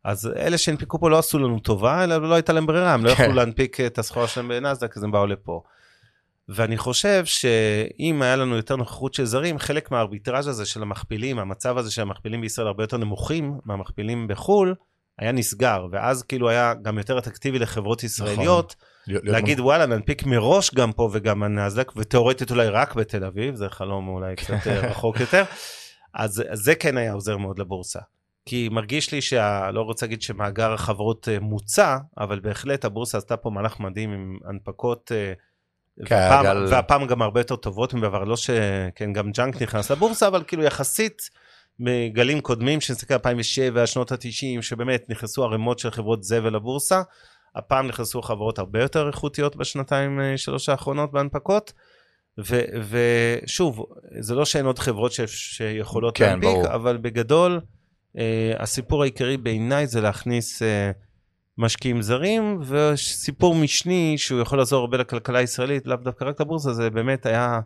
אז אלה שהנפיקו פה לא עשו לנו טובה, אלא לא הייתה להם ברירה, הם לא כן. יכלו להנפיק את הסחורה שלהם בנסדק, אז הם באו לפה. ואני חושב שאם היה לנו יותר נוכחות של זרים, חלק מהארביטראז' הזה של המכפילים, המצב הזה שהמכפילים בישראל הרבה יותר נמוכים מהמכפילים בחו"ל, היה נסגר, ואז כאילו היה גם יותר אטרקטיבי לחברות ישראליות, להיות להגיד וואלה ננפיק מראש גם פה וגם בנאסדק, ותאורטית אולי רק בתל אביב, זה חלום אולי קצת אה, רחוק יותר, אז זה כן היה עוזר מאוד לבורסה. כי מרגיש לי שה... לא רוצה להגיד שמאגר החברות אה, מוצע, אבל בהחלט הבורסה עשתה פה מהלך מדהים עם הנפקות, אה, כן, והפעם, הגל- והפעם גם הרבה יותר טובות מבעבר, לא שכן גם ג'אנק נכנס לבורסה, אבל כאילו יחסית מגלים קודמים, שנסתכל 2007, שנות ה-90, שבאמת נכנסו ערימות של חברות זבל לבורסה, הפעם נכנסו חברות הרבה יותר איכותיות בשנתיים אה, שלוש האחרונות בהנפקות. ו- ושוב, זה לא שאין עוד חברות ש- שיכולות כן, להנפיק, ברור. אבל בגדול, אה, הסיפור העיקרי בעיניי זה להכניס אה, משקיעים זרים, וסיפור משני שהוא יכול לעזור הרבה לכלכלה הישראלית, לאו דווקא רק לבורסה, זה באמת היה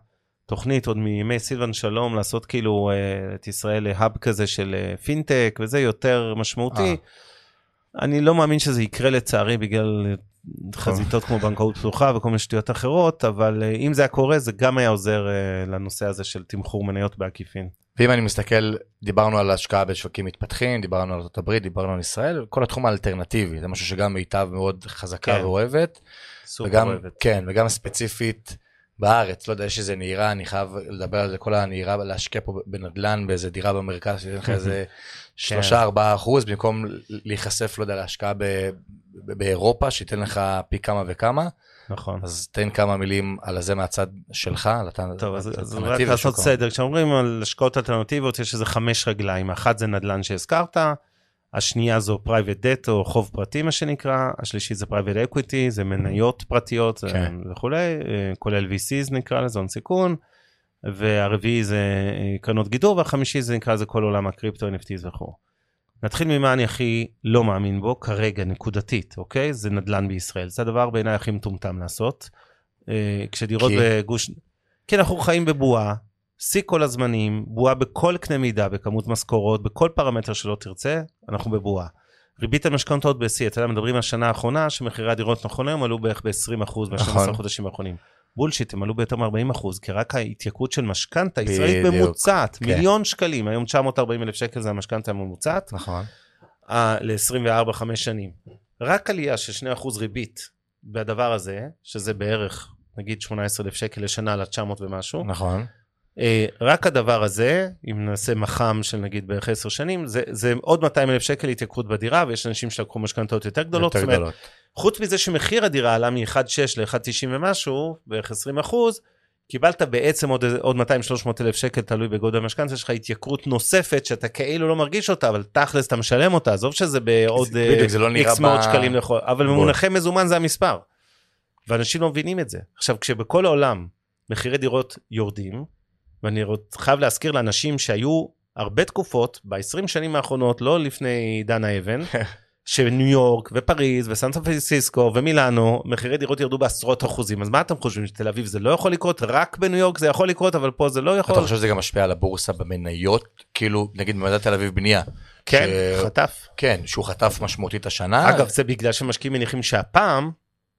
תוכנית עוד מימי סילבן שלום, לעשות כאילו אה, את ישראל להאב כזה של אה, פינטק, וזה יותר משמעותי. אה. אני לא מאמין שזה יקרה לצערי בגלל חזיתות כמו בנקאות פתוחה וכל מיני שטויות אחרות, אבל אה, אם זה היה קורה זה גם היה עוזר אה, לנושא הזה של תמחור מניות בעקיפין. ואם אני מסתכל, דיברנו על השקעה בשווקים מתפתחים, דיברנו על ארה"ב, דיברנו על ישראל, כל התחום האלטרנטיבי, זה משהו שגם מיטב מאוד חזקה כן. ואוהבת. סופר וגם, אוהבת. כן, וגם ספציפית בארץ, לא יודע, יש איזה נהירה, אני חייב לדבר על זה, כל הנהירה, להשקיע פה בנדלן, באיזה דירה במרכז, שייתן לך איזה שלושה, ארבעה אחוז, במקום להיחשף, לא יודע, להשקעה ב- באירופה, שייתן לך פי כמה וכמה. נכון. אז תן כמה מילים על זה מהצד שלך, על הת- טוב, אז, אז רק לעשות. סדר, כשאומרים על השקעות אלטרנטיביות יש איזה חמש רגליים, אחת זה נדל"ן שהזכרת, השנייה זו private debt או חוב פרטי מה שנקרא, השלישית זה private equity, זה מניות פרטיות כן. וכולי, אה, כולל VCs נקרא לזה, הון סיכון, והרביעי זה אה, קרנות גידור, והחמישי זה נקרא לזה כל עולם הקריפטו, NFTs וכו'. נתחיל ממה אני הכי לא מאמין בו כרגע נקודתית, אוקיי? זה נדל"ן בישראל, זה הדבר בעיניי הכי מטומטם לעשות. אה, כשדירות כי? בגוש... כי אנחנו חיים בבועה, שיא כל הזמנים, בועה בכל קנה מידה, בכמות משכורות, בכל פרמטר שלא תרצה, אנחנו בבועה. ריבית המשכנתאות בשיא, אתה יודע, מדברים על השנה האחרונה, שמחירי הדירות נכון היום עלו בערך ב-20% ב-12 נכון. חודשים האחרונים. בולשיט, הם עלו ביותר מ-40%, כי רק ההתייקרות של משכנתה ישראלית ממוצעת, כן. מיליון שקלים, היום 940 אלף שקל זה המשכנתה הממוצעת, נכון. ל-24-5 שנים. רק עלייה של 2% ריבית בדבר הזה, שזה בערך, נגיד 18 אלף שקל לשנה ל-900 ומשהו, נכון. אה, רק הדבר הזה, אם נעשה מח"מ של נגיד בערך 10 שנים, זה, זה עוד 200 אלף שקל התייקרות בדירה, ויש אנשים שלקחו משכנתאות יותר גדולות. יותר זאת גדולות. חוץ מזה שמחיר הדירה עלה מ-1.6 ל-1.90 ומשהו, בערך 20 אחוז, קיבלת בעצם עוד, עוד 200-300 אלף שקל, תלוי בגודל המשכנתה שלך, התייקרות נוספת שאתה כאילו לא מרגיש אותה, אבל תכלס אתה משלם אותה, עזוב שזה בעוד זה לא איקס מאות ב- שקלים לכל, אבל. במונחי מזומן זה המספר. ואנשים לא מבינים את זה. עכשיו, כשבכל העולם מחירי דירות יורדים, ואני חייב להזכיר לאנשים שהיו הרבה תקופות, ב-20 שנים האחרונות, לא לפני עידן האבן, שניו יורק ופריז וסן פרנסיסקו ומילאנו, מחירי דירות ירדו בעשרות אחוזים. אז מה אתם חושבים, שתל אביב זה לא יכול לקרות? רק בניו יורק זה יכול לקרות, אבל פה זה לא יכול? אתה חושב שזה גם משפיע על הבורסה במניות? כאילו, נגיד במדד תל אביב בנייה. כן, ש- חטף. כן, שהוא חטף משמעותית השנה. אגב, זה בגלל שמשקיעים מניחים שהפעם,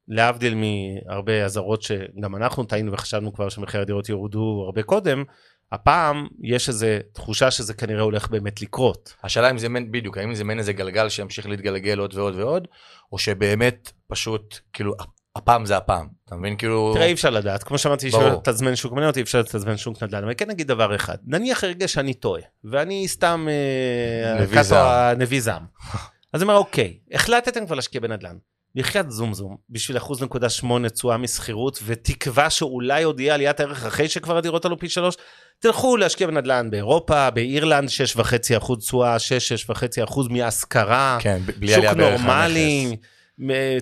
להבדיל מהרבה אזהרות שגם אנחנו טעינו וחשבנו כבר שמחירי הדירות יורדו הרבה קודם, הפעם יש איזו תחושה שזה כנראה הולך באמת לקרות. השאלה אם זה מעין, בדיוק, האם זה מעין איזה גלגל שימשיך להתגלגל עוד ועוד ועוד, או שבאמת פשוט, כאילו, הפעם זה הפעם. אתה מבין? כאילו... תראה, אי אפשר לדעת, כמו שאמרתי, אי. אפשר לתזמן שוק מניות, אי אפשר לתזמן שוק נדל"ן, אבל כן נגיד דבר אחד, נניח רגע שאני טועה, ואני סתם אה, נביא זעם. אז אני אומר, אוקיי, החלטתם כבר להשקיע בנדל"ן, בחייאת זום זום, בשביל אחוז נקודה שמונה תשואה משכירות, ותקווה שאולי עוד יהיה עליית ערך אחרי שכבר הדירות עלו פי שלוש, תלכו להשקיע בנדל"ן באירופה, באירלנד, 6.5 אחוז תשואה, 6-6.5 אחוז מהשכרה. כן, בלי שוק נורמלי,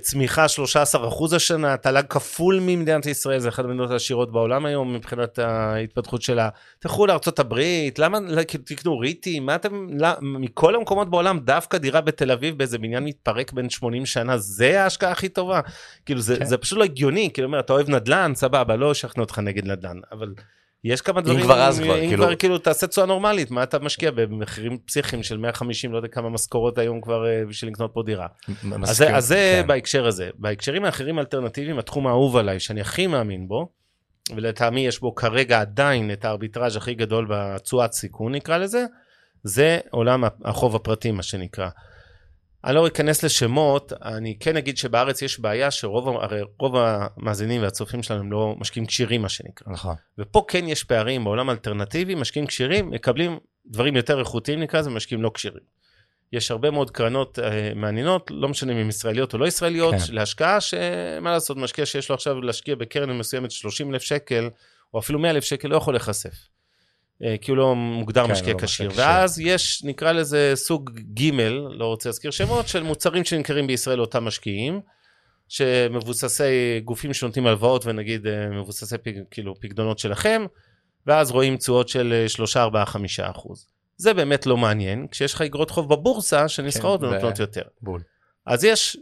צמיחה 13 אחוז השנה, תל"ג כפול ממדינת ישראל, זה אחת המדינות העשירות בעולם היום מבחינת ההתפתחות שלה. תלכו הברית, למה, לא, תקנו ריטים, מה אתם, לא, מכל המקומות בעולם, דווקא דירה בתל אביב באיזה בניין מתפרק בין 80 שנה, זה ההשקעה הכי טובה. כאילו זה, כן. זה פשוט לא הגיוני, כאילו, אומר, אתה אוהב נדל"ן, סבבה, לא אשכנע אותך נגד נדל"ן, אבל... יש כמה דברים, כבר אז כבר, אם כאילו- כבר כאילו תעשה תשואה נורמלית, מה אתה משקיע במחירים פסיכיים של 150, לא יודע כמה משכורות היום כבר אה, בשביל לקנות פה דירה. אז זה כן. בהקשר הזה. בהקשרים האחרים האלטרנטיביים, התחום האהוב עליי, שאני הכי מאמין בו, ולטעמי יש בו כרגע עדיין את הארביטראז' הכי גדול בתשואת סיכון נקרא לזה, זה עולם החוב הפרטי מה שנקרא. אני לא אכנס לשמות, אני כן אגיד שבארץ יש בעיה שרוב הרי רוב המאזינים והצופים שלנו הם לא משקיעים כשירים מה שנקרא. נכון. ופה כן יש פערים בעולם האלטרנטיבי, משקיעים כשירים מקבלים דברים יותר איכותיים נקרא לזה, משקיעים לא כשירים. יש הרבה מאוד קרנות אה, מעניינות, לא משנה אם הן ישראליות או לא ישראליות. כן. להשקעה שמה לעשות, משקיע שיש לו עכשיו להשקיע בקרן מסוימת 30 אלף שקל, או אפילו 100 אלף שקל, לא יכול להיחשף. אה, כי הוא לא מוגדר כן, משקיע הוא לא כשיר. ואז יש, נקרא לזה סוג ג', לא רוצה להזכיר שמות, של מוצרים שנמכרים בישראל לאותם משקיעים. שמבוססי גופים שנותנים הלוואות ונגיד אה, מבוססי פק, כאילו פקדונות שלכם, ואז רואים תשואות של אה, 3, 4, 5 אחוז. זה באמת לא מעניין, כשיש לך אגרות חוב בבורסה שנסחרות כן, ונותנות ו- יותר. בול. אז יש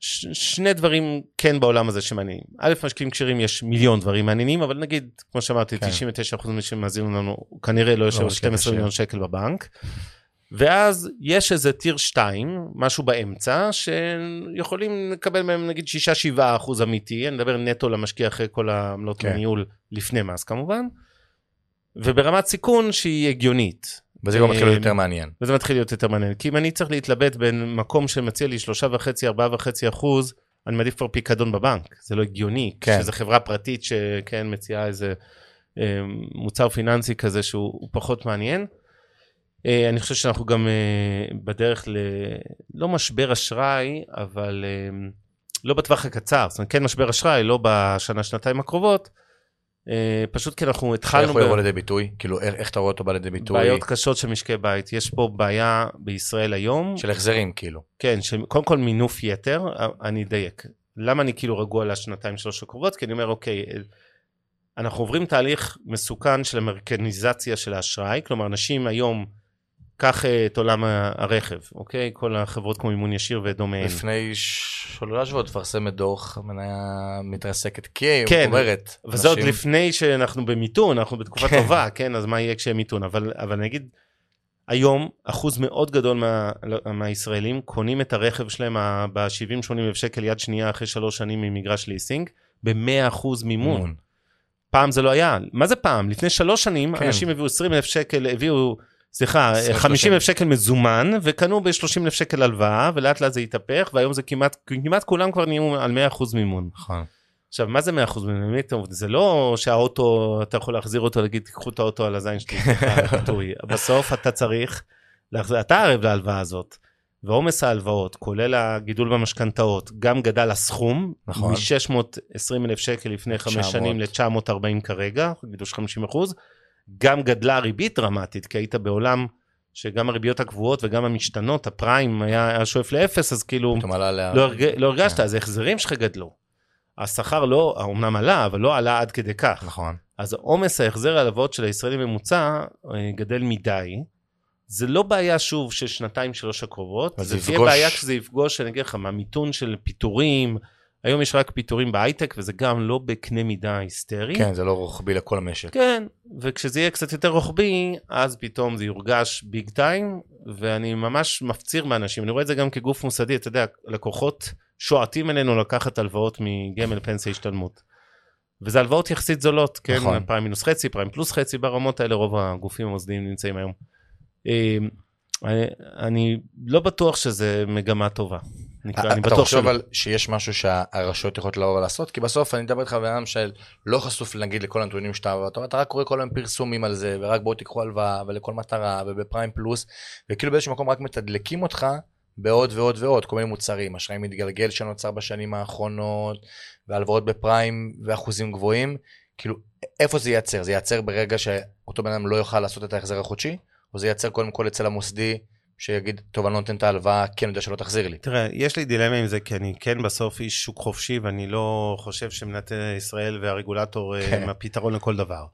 ש- שני דברים כן בעולם הזה שמעניינים. א', משקיעים כשרים יש מיליון דברים מעניינים, אבל נגיד, כמו שאמרתי, כן. 99% ממי שמאזינים לנו כנראה לא יושב על משקיע 12 כשיר. מיליון שקל בבנק. ואז יש איזה טיר 2, משהו באמצע, שיכולים לקבל מהם נגיד 6-7 אחוז אמיתי, אני מדבר נטו למשקיע אחרי כל העמלות כן. הניהול לפני מס כמובן, וברמת סיכון שהיא הגיונית. וזה גם מתחיל להיות אה, יותר מעניין. וזה מתחיל להיות יותר מעניין. כי אם אני צריך להתלבט בין מקום שמציע לי שלושה וחצי, ארבעה וחצי אחוז, אני מעדיף כבר פיקדון בבנק. זה לא הגיוני. כן. שזו חברה פרטית שכן מציעה איזה אה, מוצר פיננסי כזה שהוא הוא פחות מעניין. אה, אני חושב שאנחנו גם אה, בדרך ל... לא משבר אשראי, אבל אה, לא בטווח הקצר. זאת אומרת, כן משבר אשראי, לא בשנה, שנתיים הקרובות. אה, פשוט כי אנחנו איך התחלנו... הוא ב- יבוא לידי ביטוי? כאילו, איך איך אתה רואה אותו בא לידי ביטוי? בעיות קשות של משקי בית. יש פה בעיה בישראל היום, של החזרים, כאילו. כן, שקודם כל מינוף יתר, אני אדייק. למה אני כאילו רגוע לשנתיים שלוש הקרובות? כי אני אומר, אוקיי, אנחנו עוברים תהליך מסוכן של אמריקניזציה של האשראי, כלומר, אנשים היום, קח אה, את עולם הרכב, אוקיי? כל החברות כמו מימון ישיר ודומיהן. לפני שלושה שבועות מפרסמת דוח, המניה מתרסקת, כי היא כן, אומרת, וזה עוד לפני שאנחנו במיתון, אנחנו בתקופה כן. טובה, כן? אז מה יהיה כשיהיה מיתון? אבל, אבל נגיד, היום אחוז מאוד גדול מה, מהישראלים קונים את הרכב שלהם ב-70-80 אלף שקל יד שנייה אחרי שלוש שנים ממגרש ליסינג, ב-100 אחוז מימון. מימון. פעם זה לא היה. מה זה פעם? לפני שלוש שנים כן. אנשים הביאו 20 אלף שקל, הביאו, סליחה, 20, 50 אלף שקל מזומן, וקנו ב-30 אלף שקל הלוואה, ולאט לאט זה התהפך, והיום זה כמעט, כמעט כולם כבר נהיו על 100 אחוז מימון. נכון. עכשיו, מה זה 100% ממי אתם עובדים? זה לא שהאוטו, אתה יכול להחזיר אותו, להגיד, תיקחו את האוטו על הזין שלי, בסוף אתה צריך, להחזיר, אתה ערב להלוואה הזאת. ועומס ההלוואות, כולל הגידול במשכנתאות, גם גדל הסכום, נכון. מ-620 אלף שקל לפני חמש שנים ל-940 כרגע, גידול של 50 אחוז, גם גדלה הריבית דרמטית, כי היית בעולם שגם הריביות הקבועות וגם המשתנות, הפריים היה, היה שואף לאפס, אז כאילו לא, הרג, לא הרגשת, כן. אז ההחזרים שלך גדלו. השכר לא, אמנם עלה, אבל לא עלה עד כדי כך. נכון. אז עומס ההחזר ההלוואות של הישראלי ממוצע אה, גדל מדי. זה לא בעיה שוב של שנתיים שלוש הקרובות, זה יפגוש... תהיה בעיה כשזה יפגוש, אני אגיד לך, מהמיתון של פיטורים, היום יש רק פיטורים בהייטק וזה גם לא בקנה מידה היסטרי. כן, זה לא רוחבי לכל המשק. כן, וכשזה יהיה קצת יותר רוחבי, אז פתאום זה יורגש ביג טיים, ואני ממש מפציר באנשים, אני רואה את זה גם כגוף מוסדי, אתה יודע, לקוחות שועטים אלינו לקחת הלוואות מגמל פנסיה השתלמות. וזה הלוואות יחסית זולות, כן, נכון. פריים מינוס חצי, פריים פלוס חצי, ברמות האלה רוב הגופים המוסדיים נמצאים היום. אמ, אני, אני לא בטוח שזה מגמה טובה. נקרא, אני בטוח אתה חושב אבל שיש משהו שהרשויות יכולות לבוא ולעשות? כי בסוף אני מדבר איתך בן אדם שלא חשוף נגיד לכל הנתונים שאתה, אתה, אתה רק קורא כל היום פרסומים על זה, ורק בואו תיקחו הלוואה, ולכל מטרה, ובפריים פלוס, וכאילו באיזשהו מקום רק מתדלקים אותך בעוד ועוד ועוד, כל מיני מוצרים, אשראי מתגלגל שנוצר בשנים האחרונות, והלוואות בפריים ואחוזים גבוהים, כאילו, איפה זה ייצר? זה ייצר ברגע שאותו בן אדם לא יוכל לעשות את ההחזר החודשי? או זה ייצר קודם כל אצל המוסדי, שיגיד, טוב, אני לא נותן את ההלוואה, כן יודע שלא תחזיר לי. תראה, יש לי דילמה עם זה, כי אני כן בסוף איש שוק חופשי, ואני לא חושב שמדינת ישראל והרגולטור אה, כן. הם הפתרון לכל דבר.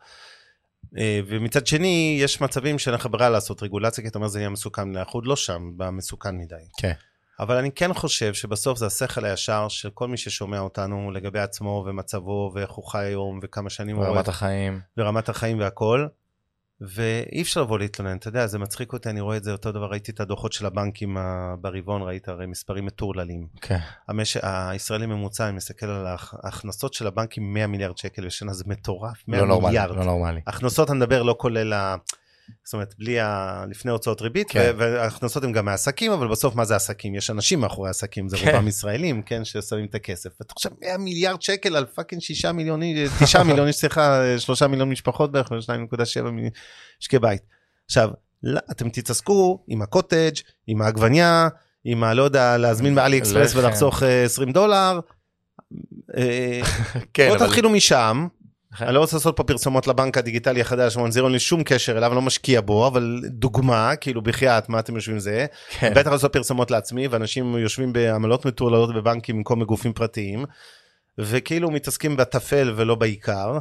אה, ומצד שני, יש מצבים שאין לך ברירה לעשות רגולציה, כי אתה אומר, זה יהיה מסוכן, אנחנו עוד לא שם, במסוכן מדי. כן. אבל אני כן חושב שבסוף זה השכל הישר של כל מי ששומע אותנו לגבי עצמו ומצבו ואיך הוא חי היום וכמה שנים הוא רואה. ורמת החיים. ורמת החיים והכל. ואי אפשר לבוא להתלונן, אתה יודע, זה מצחיק אותי, אני רואה את זה אותו דבר, ראיתי את הדוחות של הבנקים ברבעון, ראית הרי מספרים מטורללים. כן. המש... הישראלי ממוצע, אני מסתכל על ההכנסות של הבנקים 100 מיליארד שקל בשנה, זה מטורף, 100 לא מיליארד. נורמלי, לא נורמלי. הכנסות, אני מדבר, לא כולל ה... זאת אומרת, בלי ה... לפני הוצאות ריבית, כן. וההכנסות הן גם מעסקים, אבל בסוף מה זה עסקים? יש אנשים מאחורי עסקים, זה כן. רובם ישראלים, כן, ששמים את הכסף. ואתה חושב 100 מיליארד שקל על fucking 6 מיליון, 9 מיליון, סליחה, 3 מיליון משפחות בערך, 2.7 משקי בית. עכשיו, לא, אתם תתעסקו עם הקוטג', עם העגבניה, עם הלא יודע, להזמין מאלי אקספרס ולחסוך 20 אה, דולר. אה, כן, בואו תתחילו משם. אני לא רוצה לעשות פה פרסומות לבנק הדיגיטלי החדש, מונזירו אין לי שום קשר אליו, לא משקיע בו, אבל דוגמה, כאילו בחייאת, מה אתם יושבים זה? כן. בטח לעשות פרסומות לעצמי, ואנשים יושבים בעמלות מטורללות בבנקים במקום בגופים פרטיים, וכאילו מתעסקים בטפל ולא בעיקר.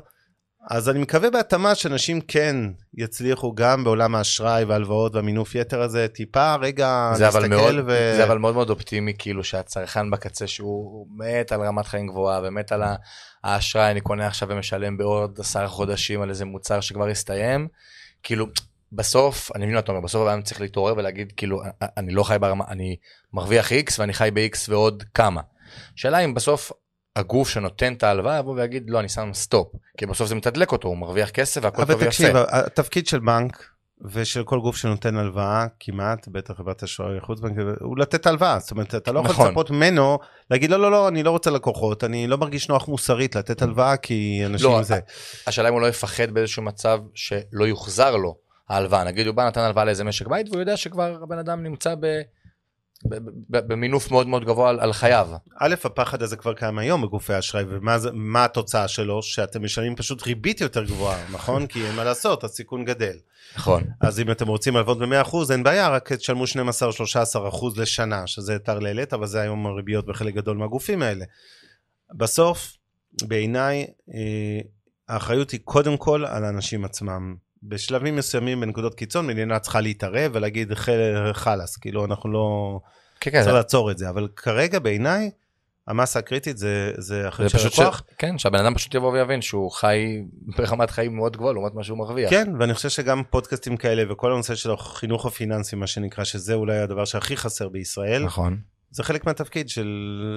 אז אני מקווה בהתאמה שאנשים כן יצליחו גם בעולם האשראי וההלוואות והמינוף יתר הזה, טיפה רגע להסתכל מאוד, ו... זה אבל מאוד מאוד אופטימי, כאילו שהצרכן בקצה שהוא מת על רמת חיים גבוהה ומת על האשראי, אני קונה עכשיו ומשלם בעוד עשרה חודשים על איזה מוצר שכבר הסתיים, כאילו בסוף, אני מבין מה אתה אומר, בסוף הבן אדם צריך להתעורר ולהגיד, כאילו, אני לא חי ברמה, אני מרוויח X ואני חי ב-X ועוד כמה. שאלה אם בסוף הגוף שנותן את ההלוואה יבוא ויגיד לא אני שם stop כי בסוף זה מתדלק אותו הוא מרוויח כסף והכל טוב ויפה. אבל תקשיב התפקיד של בנק ושל כל גוף שנותן הלוואה כמעט בטח חברת אשראי חוץ בנק הוא לתת הלוואה זאת אומרת אתה לא יכול נכון. לצפות ממנו להגיד לא לא לא אני לא רוצה לקוחות אני לא מרגיש נוח מוסרית לתת הלוואה כי אנשים לא, זה. השאלה אם הוא לא יפחד באיזשהו מצב שלא יוחזר לו ההלוואה נגיד הוא בא נתן הלוואה לאיזה משק בית והוא יודע שכבר הבן אדם נמצא ב... במינוף מאוד מאוד גבוה על, על חייו. א', הפחד הזה כבר קיים היום בגופי האשראי, ומה התוצאה שלו? שאתם משלמים פשוט ריבית יותר גבוהה, נכון? כי אין מה לעשות, הסיכון גדל. נכון. אז אם אתם רוצים להלוות ב-100%, אין בעיה, רק תשלמו 12-13% לשנה, שזה טרללת, אבל זה היום הריביות בחלק גדול מהגופים האלה. בסוף, בעיניי, אה, האחריות היא קודם כל על האנשים עצמם. בשלבים מסוימים, בנקודות קיצון, מדינה צריכה להתערב ולהגיד חלאס, כאילו אנחנו לא... כן, כן. צריך. לעצור את זה, אבל כרגע בעיניי, המסה הקריטית זה, זה אחרי של הלקוח. ש... כן, שהבן אדם פשוט יבוא ויבין שהוא חי ברמת חיים מאוד גבוהה לעומת מה שהוא מרוויח. כן, ואני חושב שגם פודקאסטים כאלה וכל הנושא של החינוך הפיננסי, מה שנקרא, שזה אולי הדבר שהכי חסר בישראל. נכון. זה חלק מהתפקיד של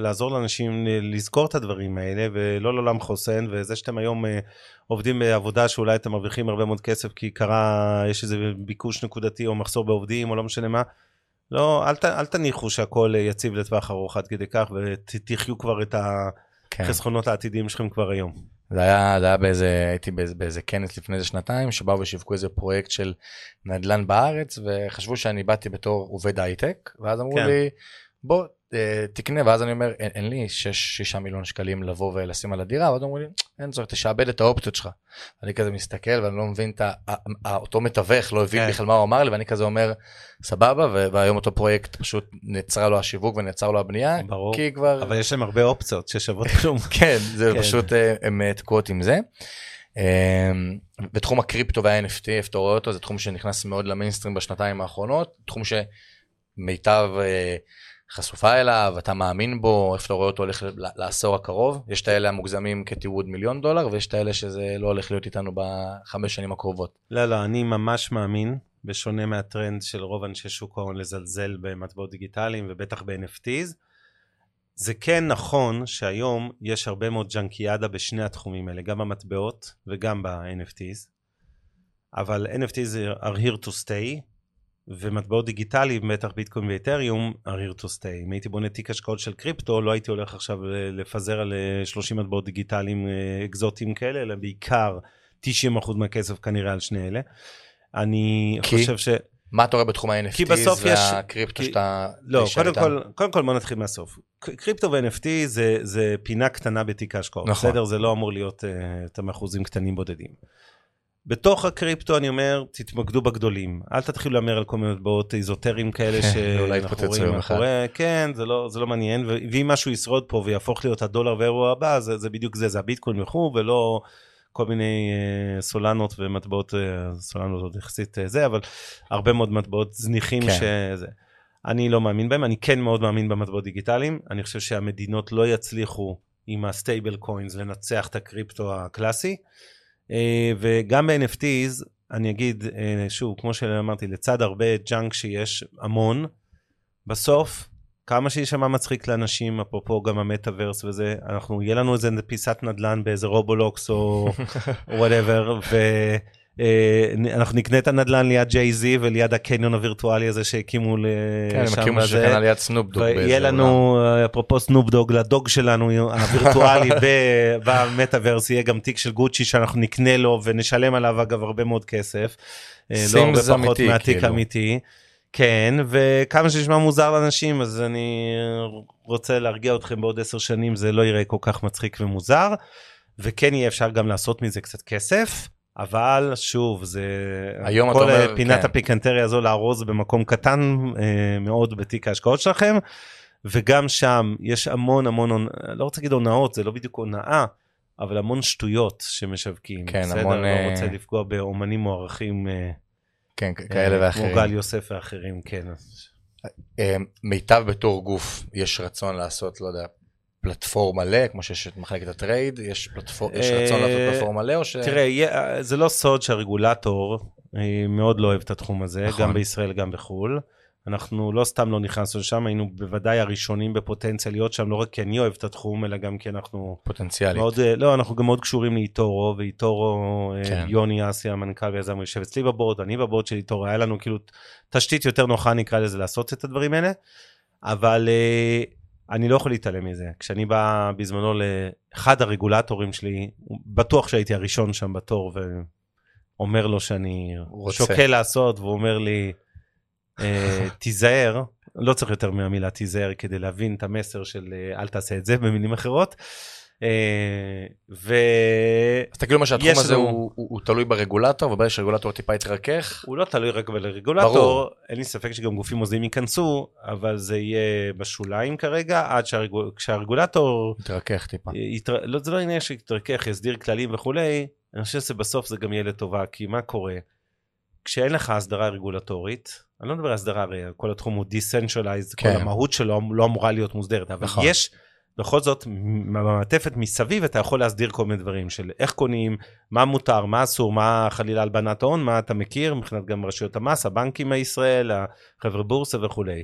לעזור לאנשים לזכור את הדברים האלה ולא לעולם חוסן וזה שאתם היום אה, עובדים בעבודה שאולי אתם מרוויחים הרבה מאוד כסף כי קרה יש איזה ביקוש נקודתי או מחסור בעובדים או לא משנה מה. לא אל, ת, אל תניחו שהכל יציב לטווח ארוך עד כדי כך ותחיו כבר את כן. החסכונות העתידיים שלכם כבר היום. זה היה, זה היה באיזה, הייתי באיזה, באיזה כנס לפני איזה שנתיים, שבאו ושיווקו איזה פרויקט של נדל"ן בארץ, וחשבו שאני באתי בתור עובד הייטק, ואז אמרו כן. לי, בוא, אה, תקנה, ואז אני אומר, אין, אין לי 6-6 מיליון שקלים לבוא ולשים על הדירה, ואז אמרו לי, אין צורך, תשעבד את האופציות שלך. אני כזה מסתכל ואני לא מבין את אותו מתווך, לא הבין כן. בכלל מה הוא אמר לי, ואני כזה אומר, סבבה, והיום אותו פרויקט פשוט נעצרה לו השיווק ונעצר לו הבנייה, ברור, כי כבר... אבל יש להם הרבה אופציות ששוות כלום. כן, זה כן. פשוט, אה, הם תקועות עם זה. בתחום הקריפטו וה-NFT, איפה אתה רואה אותו, זה תחום שנכנס מאוד למיינסטרים בשנתיים האחרונות, תחום שמיטב... חשופה אליו, אתה מאמין בו, איפה אתה רואה אותו הולך לעשור הקרוב. יש את האלה המוגזמים כתיעוד מיליון דולר, ויש את האלה שזה לא הולך להיות איתנו בחמש שנים הקרובות. לא, לא, אני ממש מאמין, בשונה מהטרנד של רוב אנשי שוק ההון לזלזל במטבעות דיגיטליים ובטח ב-NFTs. זה כן נכון שהיום יש הרבה מאוד ג'אנקיאדה בשני התחומים האלה, גם במטבעות וגם ב-NFTs. אבל NFTs are here to stay, ומטבעות דיגיטליים, בטח ביטקוין ואתריום, are here to stay. אם הייתי בונה תיק השקעות של קריפטו, לא הייתי הולך עכשיו לפזר על 30 אה, מטבעות דיגיטליים אה, אקזוטיים כאלה, אלא בעיקר 90% מהכסף כנראה על שני אלה. אני כי? חושב ש... מה אתה רואה בתחום ה-NFTs והקריפטו שאתה... לא, קודם כל, קודם כל בוא נתחיל מהסוף. קריפטו ו-NFT זה, זה פינה קטנה בתיק ההשקעות, נכון. בסדר? זה לא אמור להיות uh, את המאחוזים קטנים בודדים. בתוך הקריפטו אני אומר, תתמקדו בגדולים. אל תתחילו להמר על כל מיני מטבעות איזוטריים כאלה שאנחנו רואים מאחורי, כן, זה לא, זה לא מעניין, ואם משהו ישרוד פה ויהפוך להיות הדולר ואירוע הבא, זה, זה בדיוק זה, זה הביטקוין וכו', ולא כל מיני uh, סולנות ומטבעות, uh, סולנות עוד יחסית uh, זה, אבל הרבה מאוד מטבעות זניחים כן. שזה. אני לא מאמין בהם, אני כן מאוד מאמין במטבעות דיגיטליים, אני חושב שהמדינות לא יצליחו עם ה stablecoins לנצח את הקריפטו הקלאסי. אה, וגם ב-NFTs, אני אגיד אה, שוב, כמו שאמרתי, לצד הרבה junk שיש, המון, בסוף, כמה שישמע מצחיק לאנשים, אפרופו גם המטאוורס וזה, אנחנו, יהיה לנו איזה פיסת נדל"ן באיזה רובלוקס או whatever, אה, אנחנו נקנה את הנדל"ן ליד ג'יי-זי וליד הקניון הווירטואלי הזה שהקימו כן, שם. כן, הם הקימו שכן ליד סנופ דוג. ויהיה לנו, אפרופו סנופדוג, לדוג שלנו הווירטואלי במטאוורס, יהיה גם תיק של גוצ'י שאנחנו נקנה לו ונשלם עליו אגב הרבה מאוד כסף. אה, לא הרבה פחות מהתיק כאילו. אמיתי. כן, וכמה שנשמע מוזר לאנשים, אז אני רוצה להרגיע אתכם בעוד עשר שנים, זה לא יראה כל כך מצחיק ומוזר, וכן יהיה אפשר גם לעשות מזה קצת כסף. אבל שוב זה היום כל אומר, פינת כן. הפיקנטריה הזו לארוז במקום קטן אה, מאוד בתיק ההשקעות שלכם וגם שם יש המון המון לא רוצה להגיד הונאות זה לא בדיוק הונאה אבל המון שטויות שמשווקים כן בסדר? המון לא רוצה אה, לפגוע באומנים מוערכים אה, כן כאלה אה, ואחרים כמו גל יוסף ואחרים כן. אה, מיטב בתור גוף יש רצון לעשות לא יודע פלטפורם מלא, כמו שיש את מחלקת הטרייד, יש, פלטפור... יש רצון לעשות אה, פלטפורם מלא או ש... תראה, זה לא סוד שהרגולטור אה, מאוד לא אוהב את התחום הזה, נכון. גם בישראל, גם בחו"ל. אנחנו לא סתם לא נכנסנו לשם, היינו בוודאי הראשונים בפוטנציה להיות שם, לא רק כי אני אוהב את התחום, אלא גם כי אנחנו... פוטנציאלית. מאוד, אה, לא, אנחנו גם מאוד קשורים לאיטורו, ואיטורו, כן. יוני אסי, המנכ"ל ויזם, יושב אצלי בבורד, אני בבורד של איטורו, היה לנו כאילו תשתית יותר נוחה, נקרא לזה, לעשות את הדברים האלה, אבל אני לא יכול להתעלם מזה. כשאני בא בזמנו לאחד הרגולטורים שלי, בטוח שהייתי הראשון שם בתור, ואומר לו שאני רוצה. שוקל לעשות, והוא אומר לי, אה, תיזהר, לא צריך יותר מהמילה תיזהר כדי להבין את המסר של אה, אל תעשה את זה במילים אחרות. אה, ו... אז כאילו מה שהתחום הזה הוא, תלוי ברגולטור וברגע שהרגולטור טיפה יתרכך. הוא לא תלוי רק ברגולטור. אין לי ספק שגם גופים מוסדיים ייכנסו, אבל זה יהיה בשוליים כרגע, עד שהרגול... כשהרגולטור... יתרכך טיפה. יתר... לא, זה לא עניין שיתרכך, יסדיר כללים וכולי, אני חושב שבסוף זה גם יהיה לטובה, כי מה קורה? כשאין לך הסדרה רגולטורית, אני לא מדבר על הסדרה, הרי כל התחום הוא decentralized, כן. כל המהות שלו לא אמורה להיות מוסדרת, אבל נכון. יש... בכל זאת, במעטפת מסביב אתה יכול להסדיר כל מיני דברים של איך קונים, מה מותר, מה אסור, מה חלילה הלבנת הון, מה אתה מכיר, מבחינת גם רשויות המס, הבנקים הישראל, החבר'ה בורסה וכולי.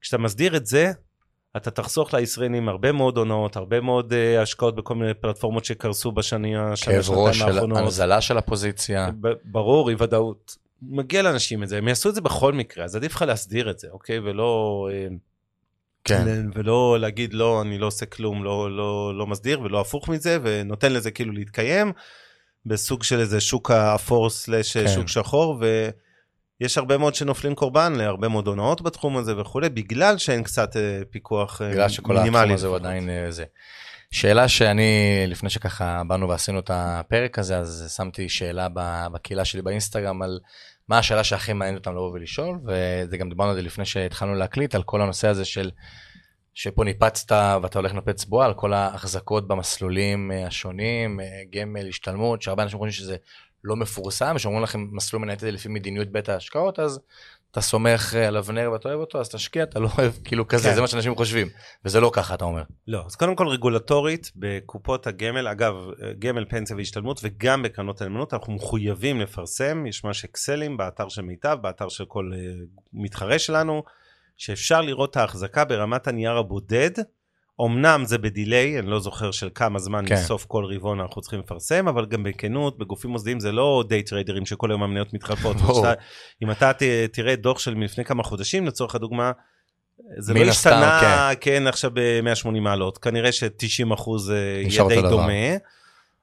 כשאתה מסדיר את זה, אתה תחסוך לישראלים הרבה מאוד הונאות, הרבה מאוד uh, השקעות בכל מיני פלטפורמות שקרסו בשנים, השנתיים האחרונות. כאב ראש, של הנזלה של הפוזיציה. ברור, אי ודאות. מגיע לאנשים את זה, הם יעשו את זה בכל מקרה, אז עדיף לך להסדיר את זה, אוקיי? ולא... Uh, כן. ולא להגיד לא, אני לא עושה כלום, לא, לא, לא מסדיר ולא הפוך מזה, ונותן לזה כאילו להתקיים בסוג של איזה שוק האפור סלאש כן. שוק שחור, ויש הרבה מאוד שנופלים קורבן להרבה מאוד הונאות בתחום הזה וכולי, בגלל שאין קצת אה, פיקוח מינימלי. בגלל שכל התחום הזה הוא עדיין זה. שאלה שאני, לפני שככה באנו ועשינו את הפרק הזה, אז שמתי שאלה בקהילה שלי באינסטגרם על מה השאלה שהכי מעניינת אותם לבוא ולשאול, וזה גם דיברנו על זה לפני שהתחלנו להקליט, על כל הנושא הזה של, שפה ניפצת ואתה הולך לנפץ בועה, על כל ההחזקות במסלולים אה, השונים, אה, גמל, השתלמות, שהרבה אנשים חושבים שזה לא מפורסם, ושאומרים לכם מסלול מנהלת לפי מדיניות בית ההשקעות, אז אתה סומך אה, על אבנר ואתה אוהב אותו, אז תשקיע, אתה לא אוהב, כאילו כזה, כן. זה מה שאנשים חושבים, וזה לא ככה, אתה אומר. לא, אז קודם כל רגולטורית, בקופות הגמל, אגב, גמל, פנסיה והשתלמות, וגם בקרנות הנאמנות, אנחנו מחויבים לפרסם, יש ממש אקסלים באתר של מיטב, באתר של כל uh, מתחרה שלנו, שאפשר לראות את ההחזקה ברמת הנייר הבודד, אמנם זה בדיליי, אני לא זוכר של כמה זמן כן. מסוף כל רבעון אנחנו צריכים לפרסם, אבל גם בכנות, בגופים מוסדיים זה לא דיי טריידרים שכל היום המניות מתחלפות. אם אתה תראה דוח של מלפני כמה חודשים, לצורך הדוגמה, זה לא השתנה, כן. כן, עכשיו ב-180 מעלות, כנראה ש-90 אחוז אה, יהיה די דומה.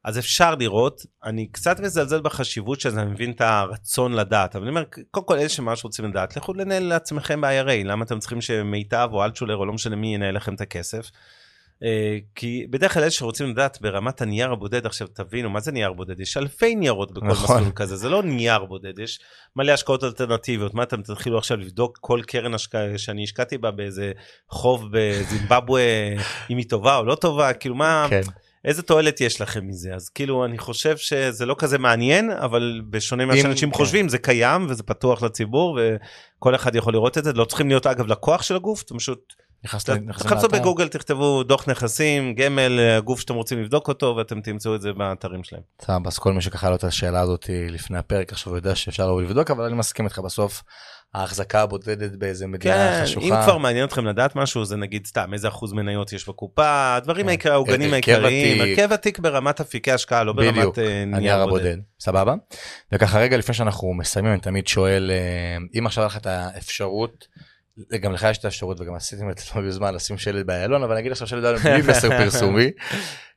אז אפשר לראות, אני קצת מזלזל בחשיבות של זה, אני מבין את הרצון לדעת, אבל אני אומר, קודם כל אלה שממש רוצים לדעת, לכו לנהל לעצמכם ב-IRA, למה אתם צריכים שמיטב או אלטשולר או לא משנה מי ינהל לכם את הכסף? אה, כי בדרך כלל אלה שרוצים לדעת ברמת הנייר הבודד, עכשיו תבינו, מה זה נייר בודד? יש אלפי ניירות בכל נכון. מסלול כזה, זה לא נייר בודד, יש מלא השקעות אלטרנטיביות, מה אתם תתחילו עכשיו לבדוק כל קרן השקעה שאני השקעתי בה באיזה חוב בזימבבואה, אם היא טובה או לא טובה, כאילו מה... כן. איזה תועלת יש לכם מזה? אז כאילו, אני חושב שזה לא כזה מעניין, אבל בשונה ממה שאנשים כן. חושבים, זה קיים וזה פתוח לציבור, וכל אחד יכול לראות את זה. לא צריכים להיות, אגב, לקוח של הגוף, אתם פשוט... תחפשו בגוגל, תכתבו דוח נכסים, גמל, הגוף שאתם רוצים לבדוק אותו, ואתם תמצאו את זה באתרים שלהם. סבבה, אז כל מי שככה לא את השאלה הזאת לפני הפרק, עכשיו הוא יודע שאפשר לבדוק, אבל אני מסכים איתך בסוף. ההחזקה הבודדת באיזה מדינה כן, חשוכה. אם כבר מעניין אתכם לדעת משהו, זה נגיד סתם איזה אחוז מניות יש בקופה, הדברים כן. העיקר, העוגנים העיקריים, הרכב עתיק ברמת אפיקי השקעה, לא ברמת בדיוק, אה, נייר הבודד. סבבה? וככה רגע לפני שאנחנו מסיימים, אני תמיד שואל, אה, אם עכשיו לך את האפשרות, גם לך יש את האפשרות וגם עשיתם את זה לא בזמן לשים שלט באיילון, אבל אני אגיד עכשיו שלט בלי מסר פרסומי.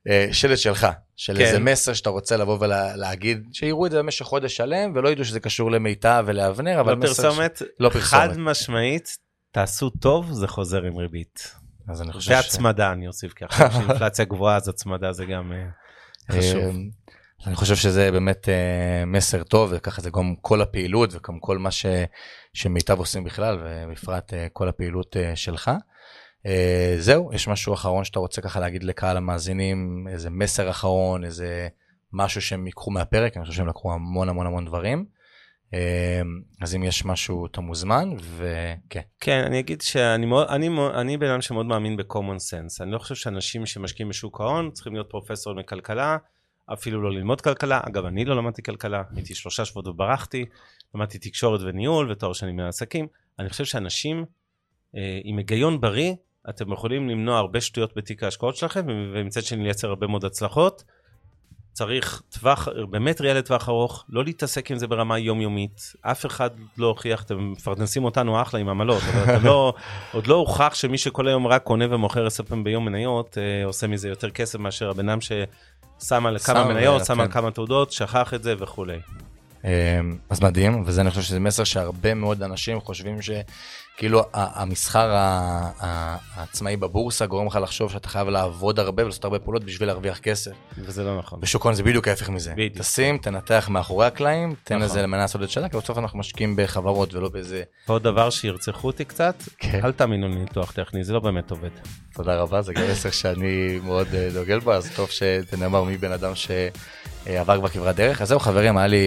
אה, שלט שלך, של כן. איזה מסר שאתה רוצה לבוא ולהגיד, שיראו את זה במשך חודש שלם ולא ידעו שזה קשור למיטב ולאבנר, אבל לא. פרסומת, ש... לא פרסומת, חד משמעית, תעשו טוב, זה חוזר עם ריבית. אז אני חושב ש... והצמדה, אני אוסיף ככה, כשאינפלציה גבוהה אז הצמדה זה גם אה, חשוב. אה, אני חושב שזה באמת מסר טוב, וככה זה גם כל הפעילות וגם כל מה ש... שמיטב עושים בכלל, ובפרט כל הפעילות שלך. Uh, זהו, יש משהו אחרון שאתה רוצה ככה להגיד לקהל המאזינים, איזה מסר אחרון, איזה משהו שהם ייקחו מהפרק, אני חושב שהם לקחו המון המון המון דברים. Uh, אז אם יש משהו, אתה מוזמן, וכן. כן, אני אגיד שאני מאוד, אני, אני בן אדם שמאוד מאמין ב-common sense. אני לא חושב שאנשים שמשקיעים בשוק ההון צריכים להיות פרופסור מכלכלה, אפילו לא ללמוד כלכלה. אגב, אני לא למדתי כלכלה, הייתי שלושה שבועות וברחתי, למדתי תקשורת וניהול ותואר שני מעסקים. אני חושב שאנשים אה, עם היגיון בריא, אתם יכולים למנוע הרבה שטויות בתיק ההשקעות שלכם, ומצד שני לייצר הרבה מאוד הצלחות. צריך טווח, באמת ראייה לטווח ארוך, לא להתעסק עם זה ברמה יומיומית. אף אחד לא הוכיח, אתם מפרנסים אותנו אחלה עם עמלות, אבל אתם לא, עוד לא הוכח שמי שכל היום רק קונה ומוכר עשר פעמים ביום מניות, אה, עושה מזה יותר כסף מאשר הבן אדם ששם על כמה מניות, שם על כן. כמה תעודות, שכח את זה וכולי. אה, אז מדהים, וזה אני חושב שזה מסר שהרבה מאוד אנשים חושבים ש... כאילו המסחר העצמאי בבורסה גורם לך לחשוב שאתה חייב לעבוד הרבה ולעשות הרבה פעולות בשביל להרוויח כסף. וזה לא נכון. בשוק ההון זה בדיוק ההפך מזה. בדיוק. תשים, תנתח מאחורי הקלעים, תן נכון. לזה למנה לעשות את שלה, כי בסוף אנחנו משקיעים בחברות ולא באיזה... ועוד דבר שירצחו אותי קצת, כן. אל תאמינו לי ניתוח טכני, זה לא באמת עובד. תודה רבה, זה גם מסר שאני מאוד אה, דוגל בו, אז טוב שתנאמר מי בן אדם ש... אה, עבר כבר כברת דרך. אז זהו חברים, היה לי,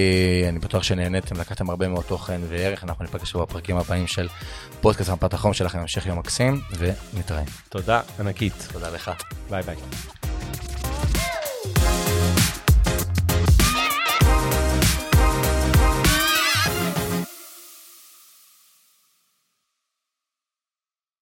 אני בטוח שנהניתם, לקחתם הרבה מאוד תוכן וערך, אנחנו ניפגש בפרקים הבאים של פודקאסט מפת החום שלכם, המשך יום מקסים, ונתראה. תודה ענקית. תודה לך. ביי ביי.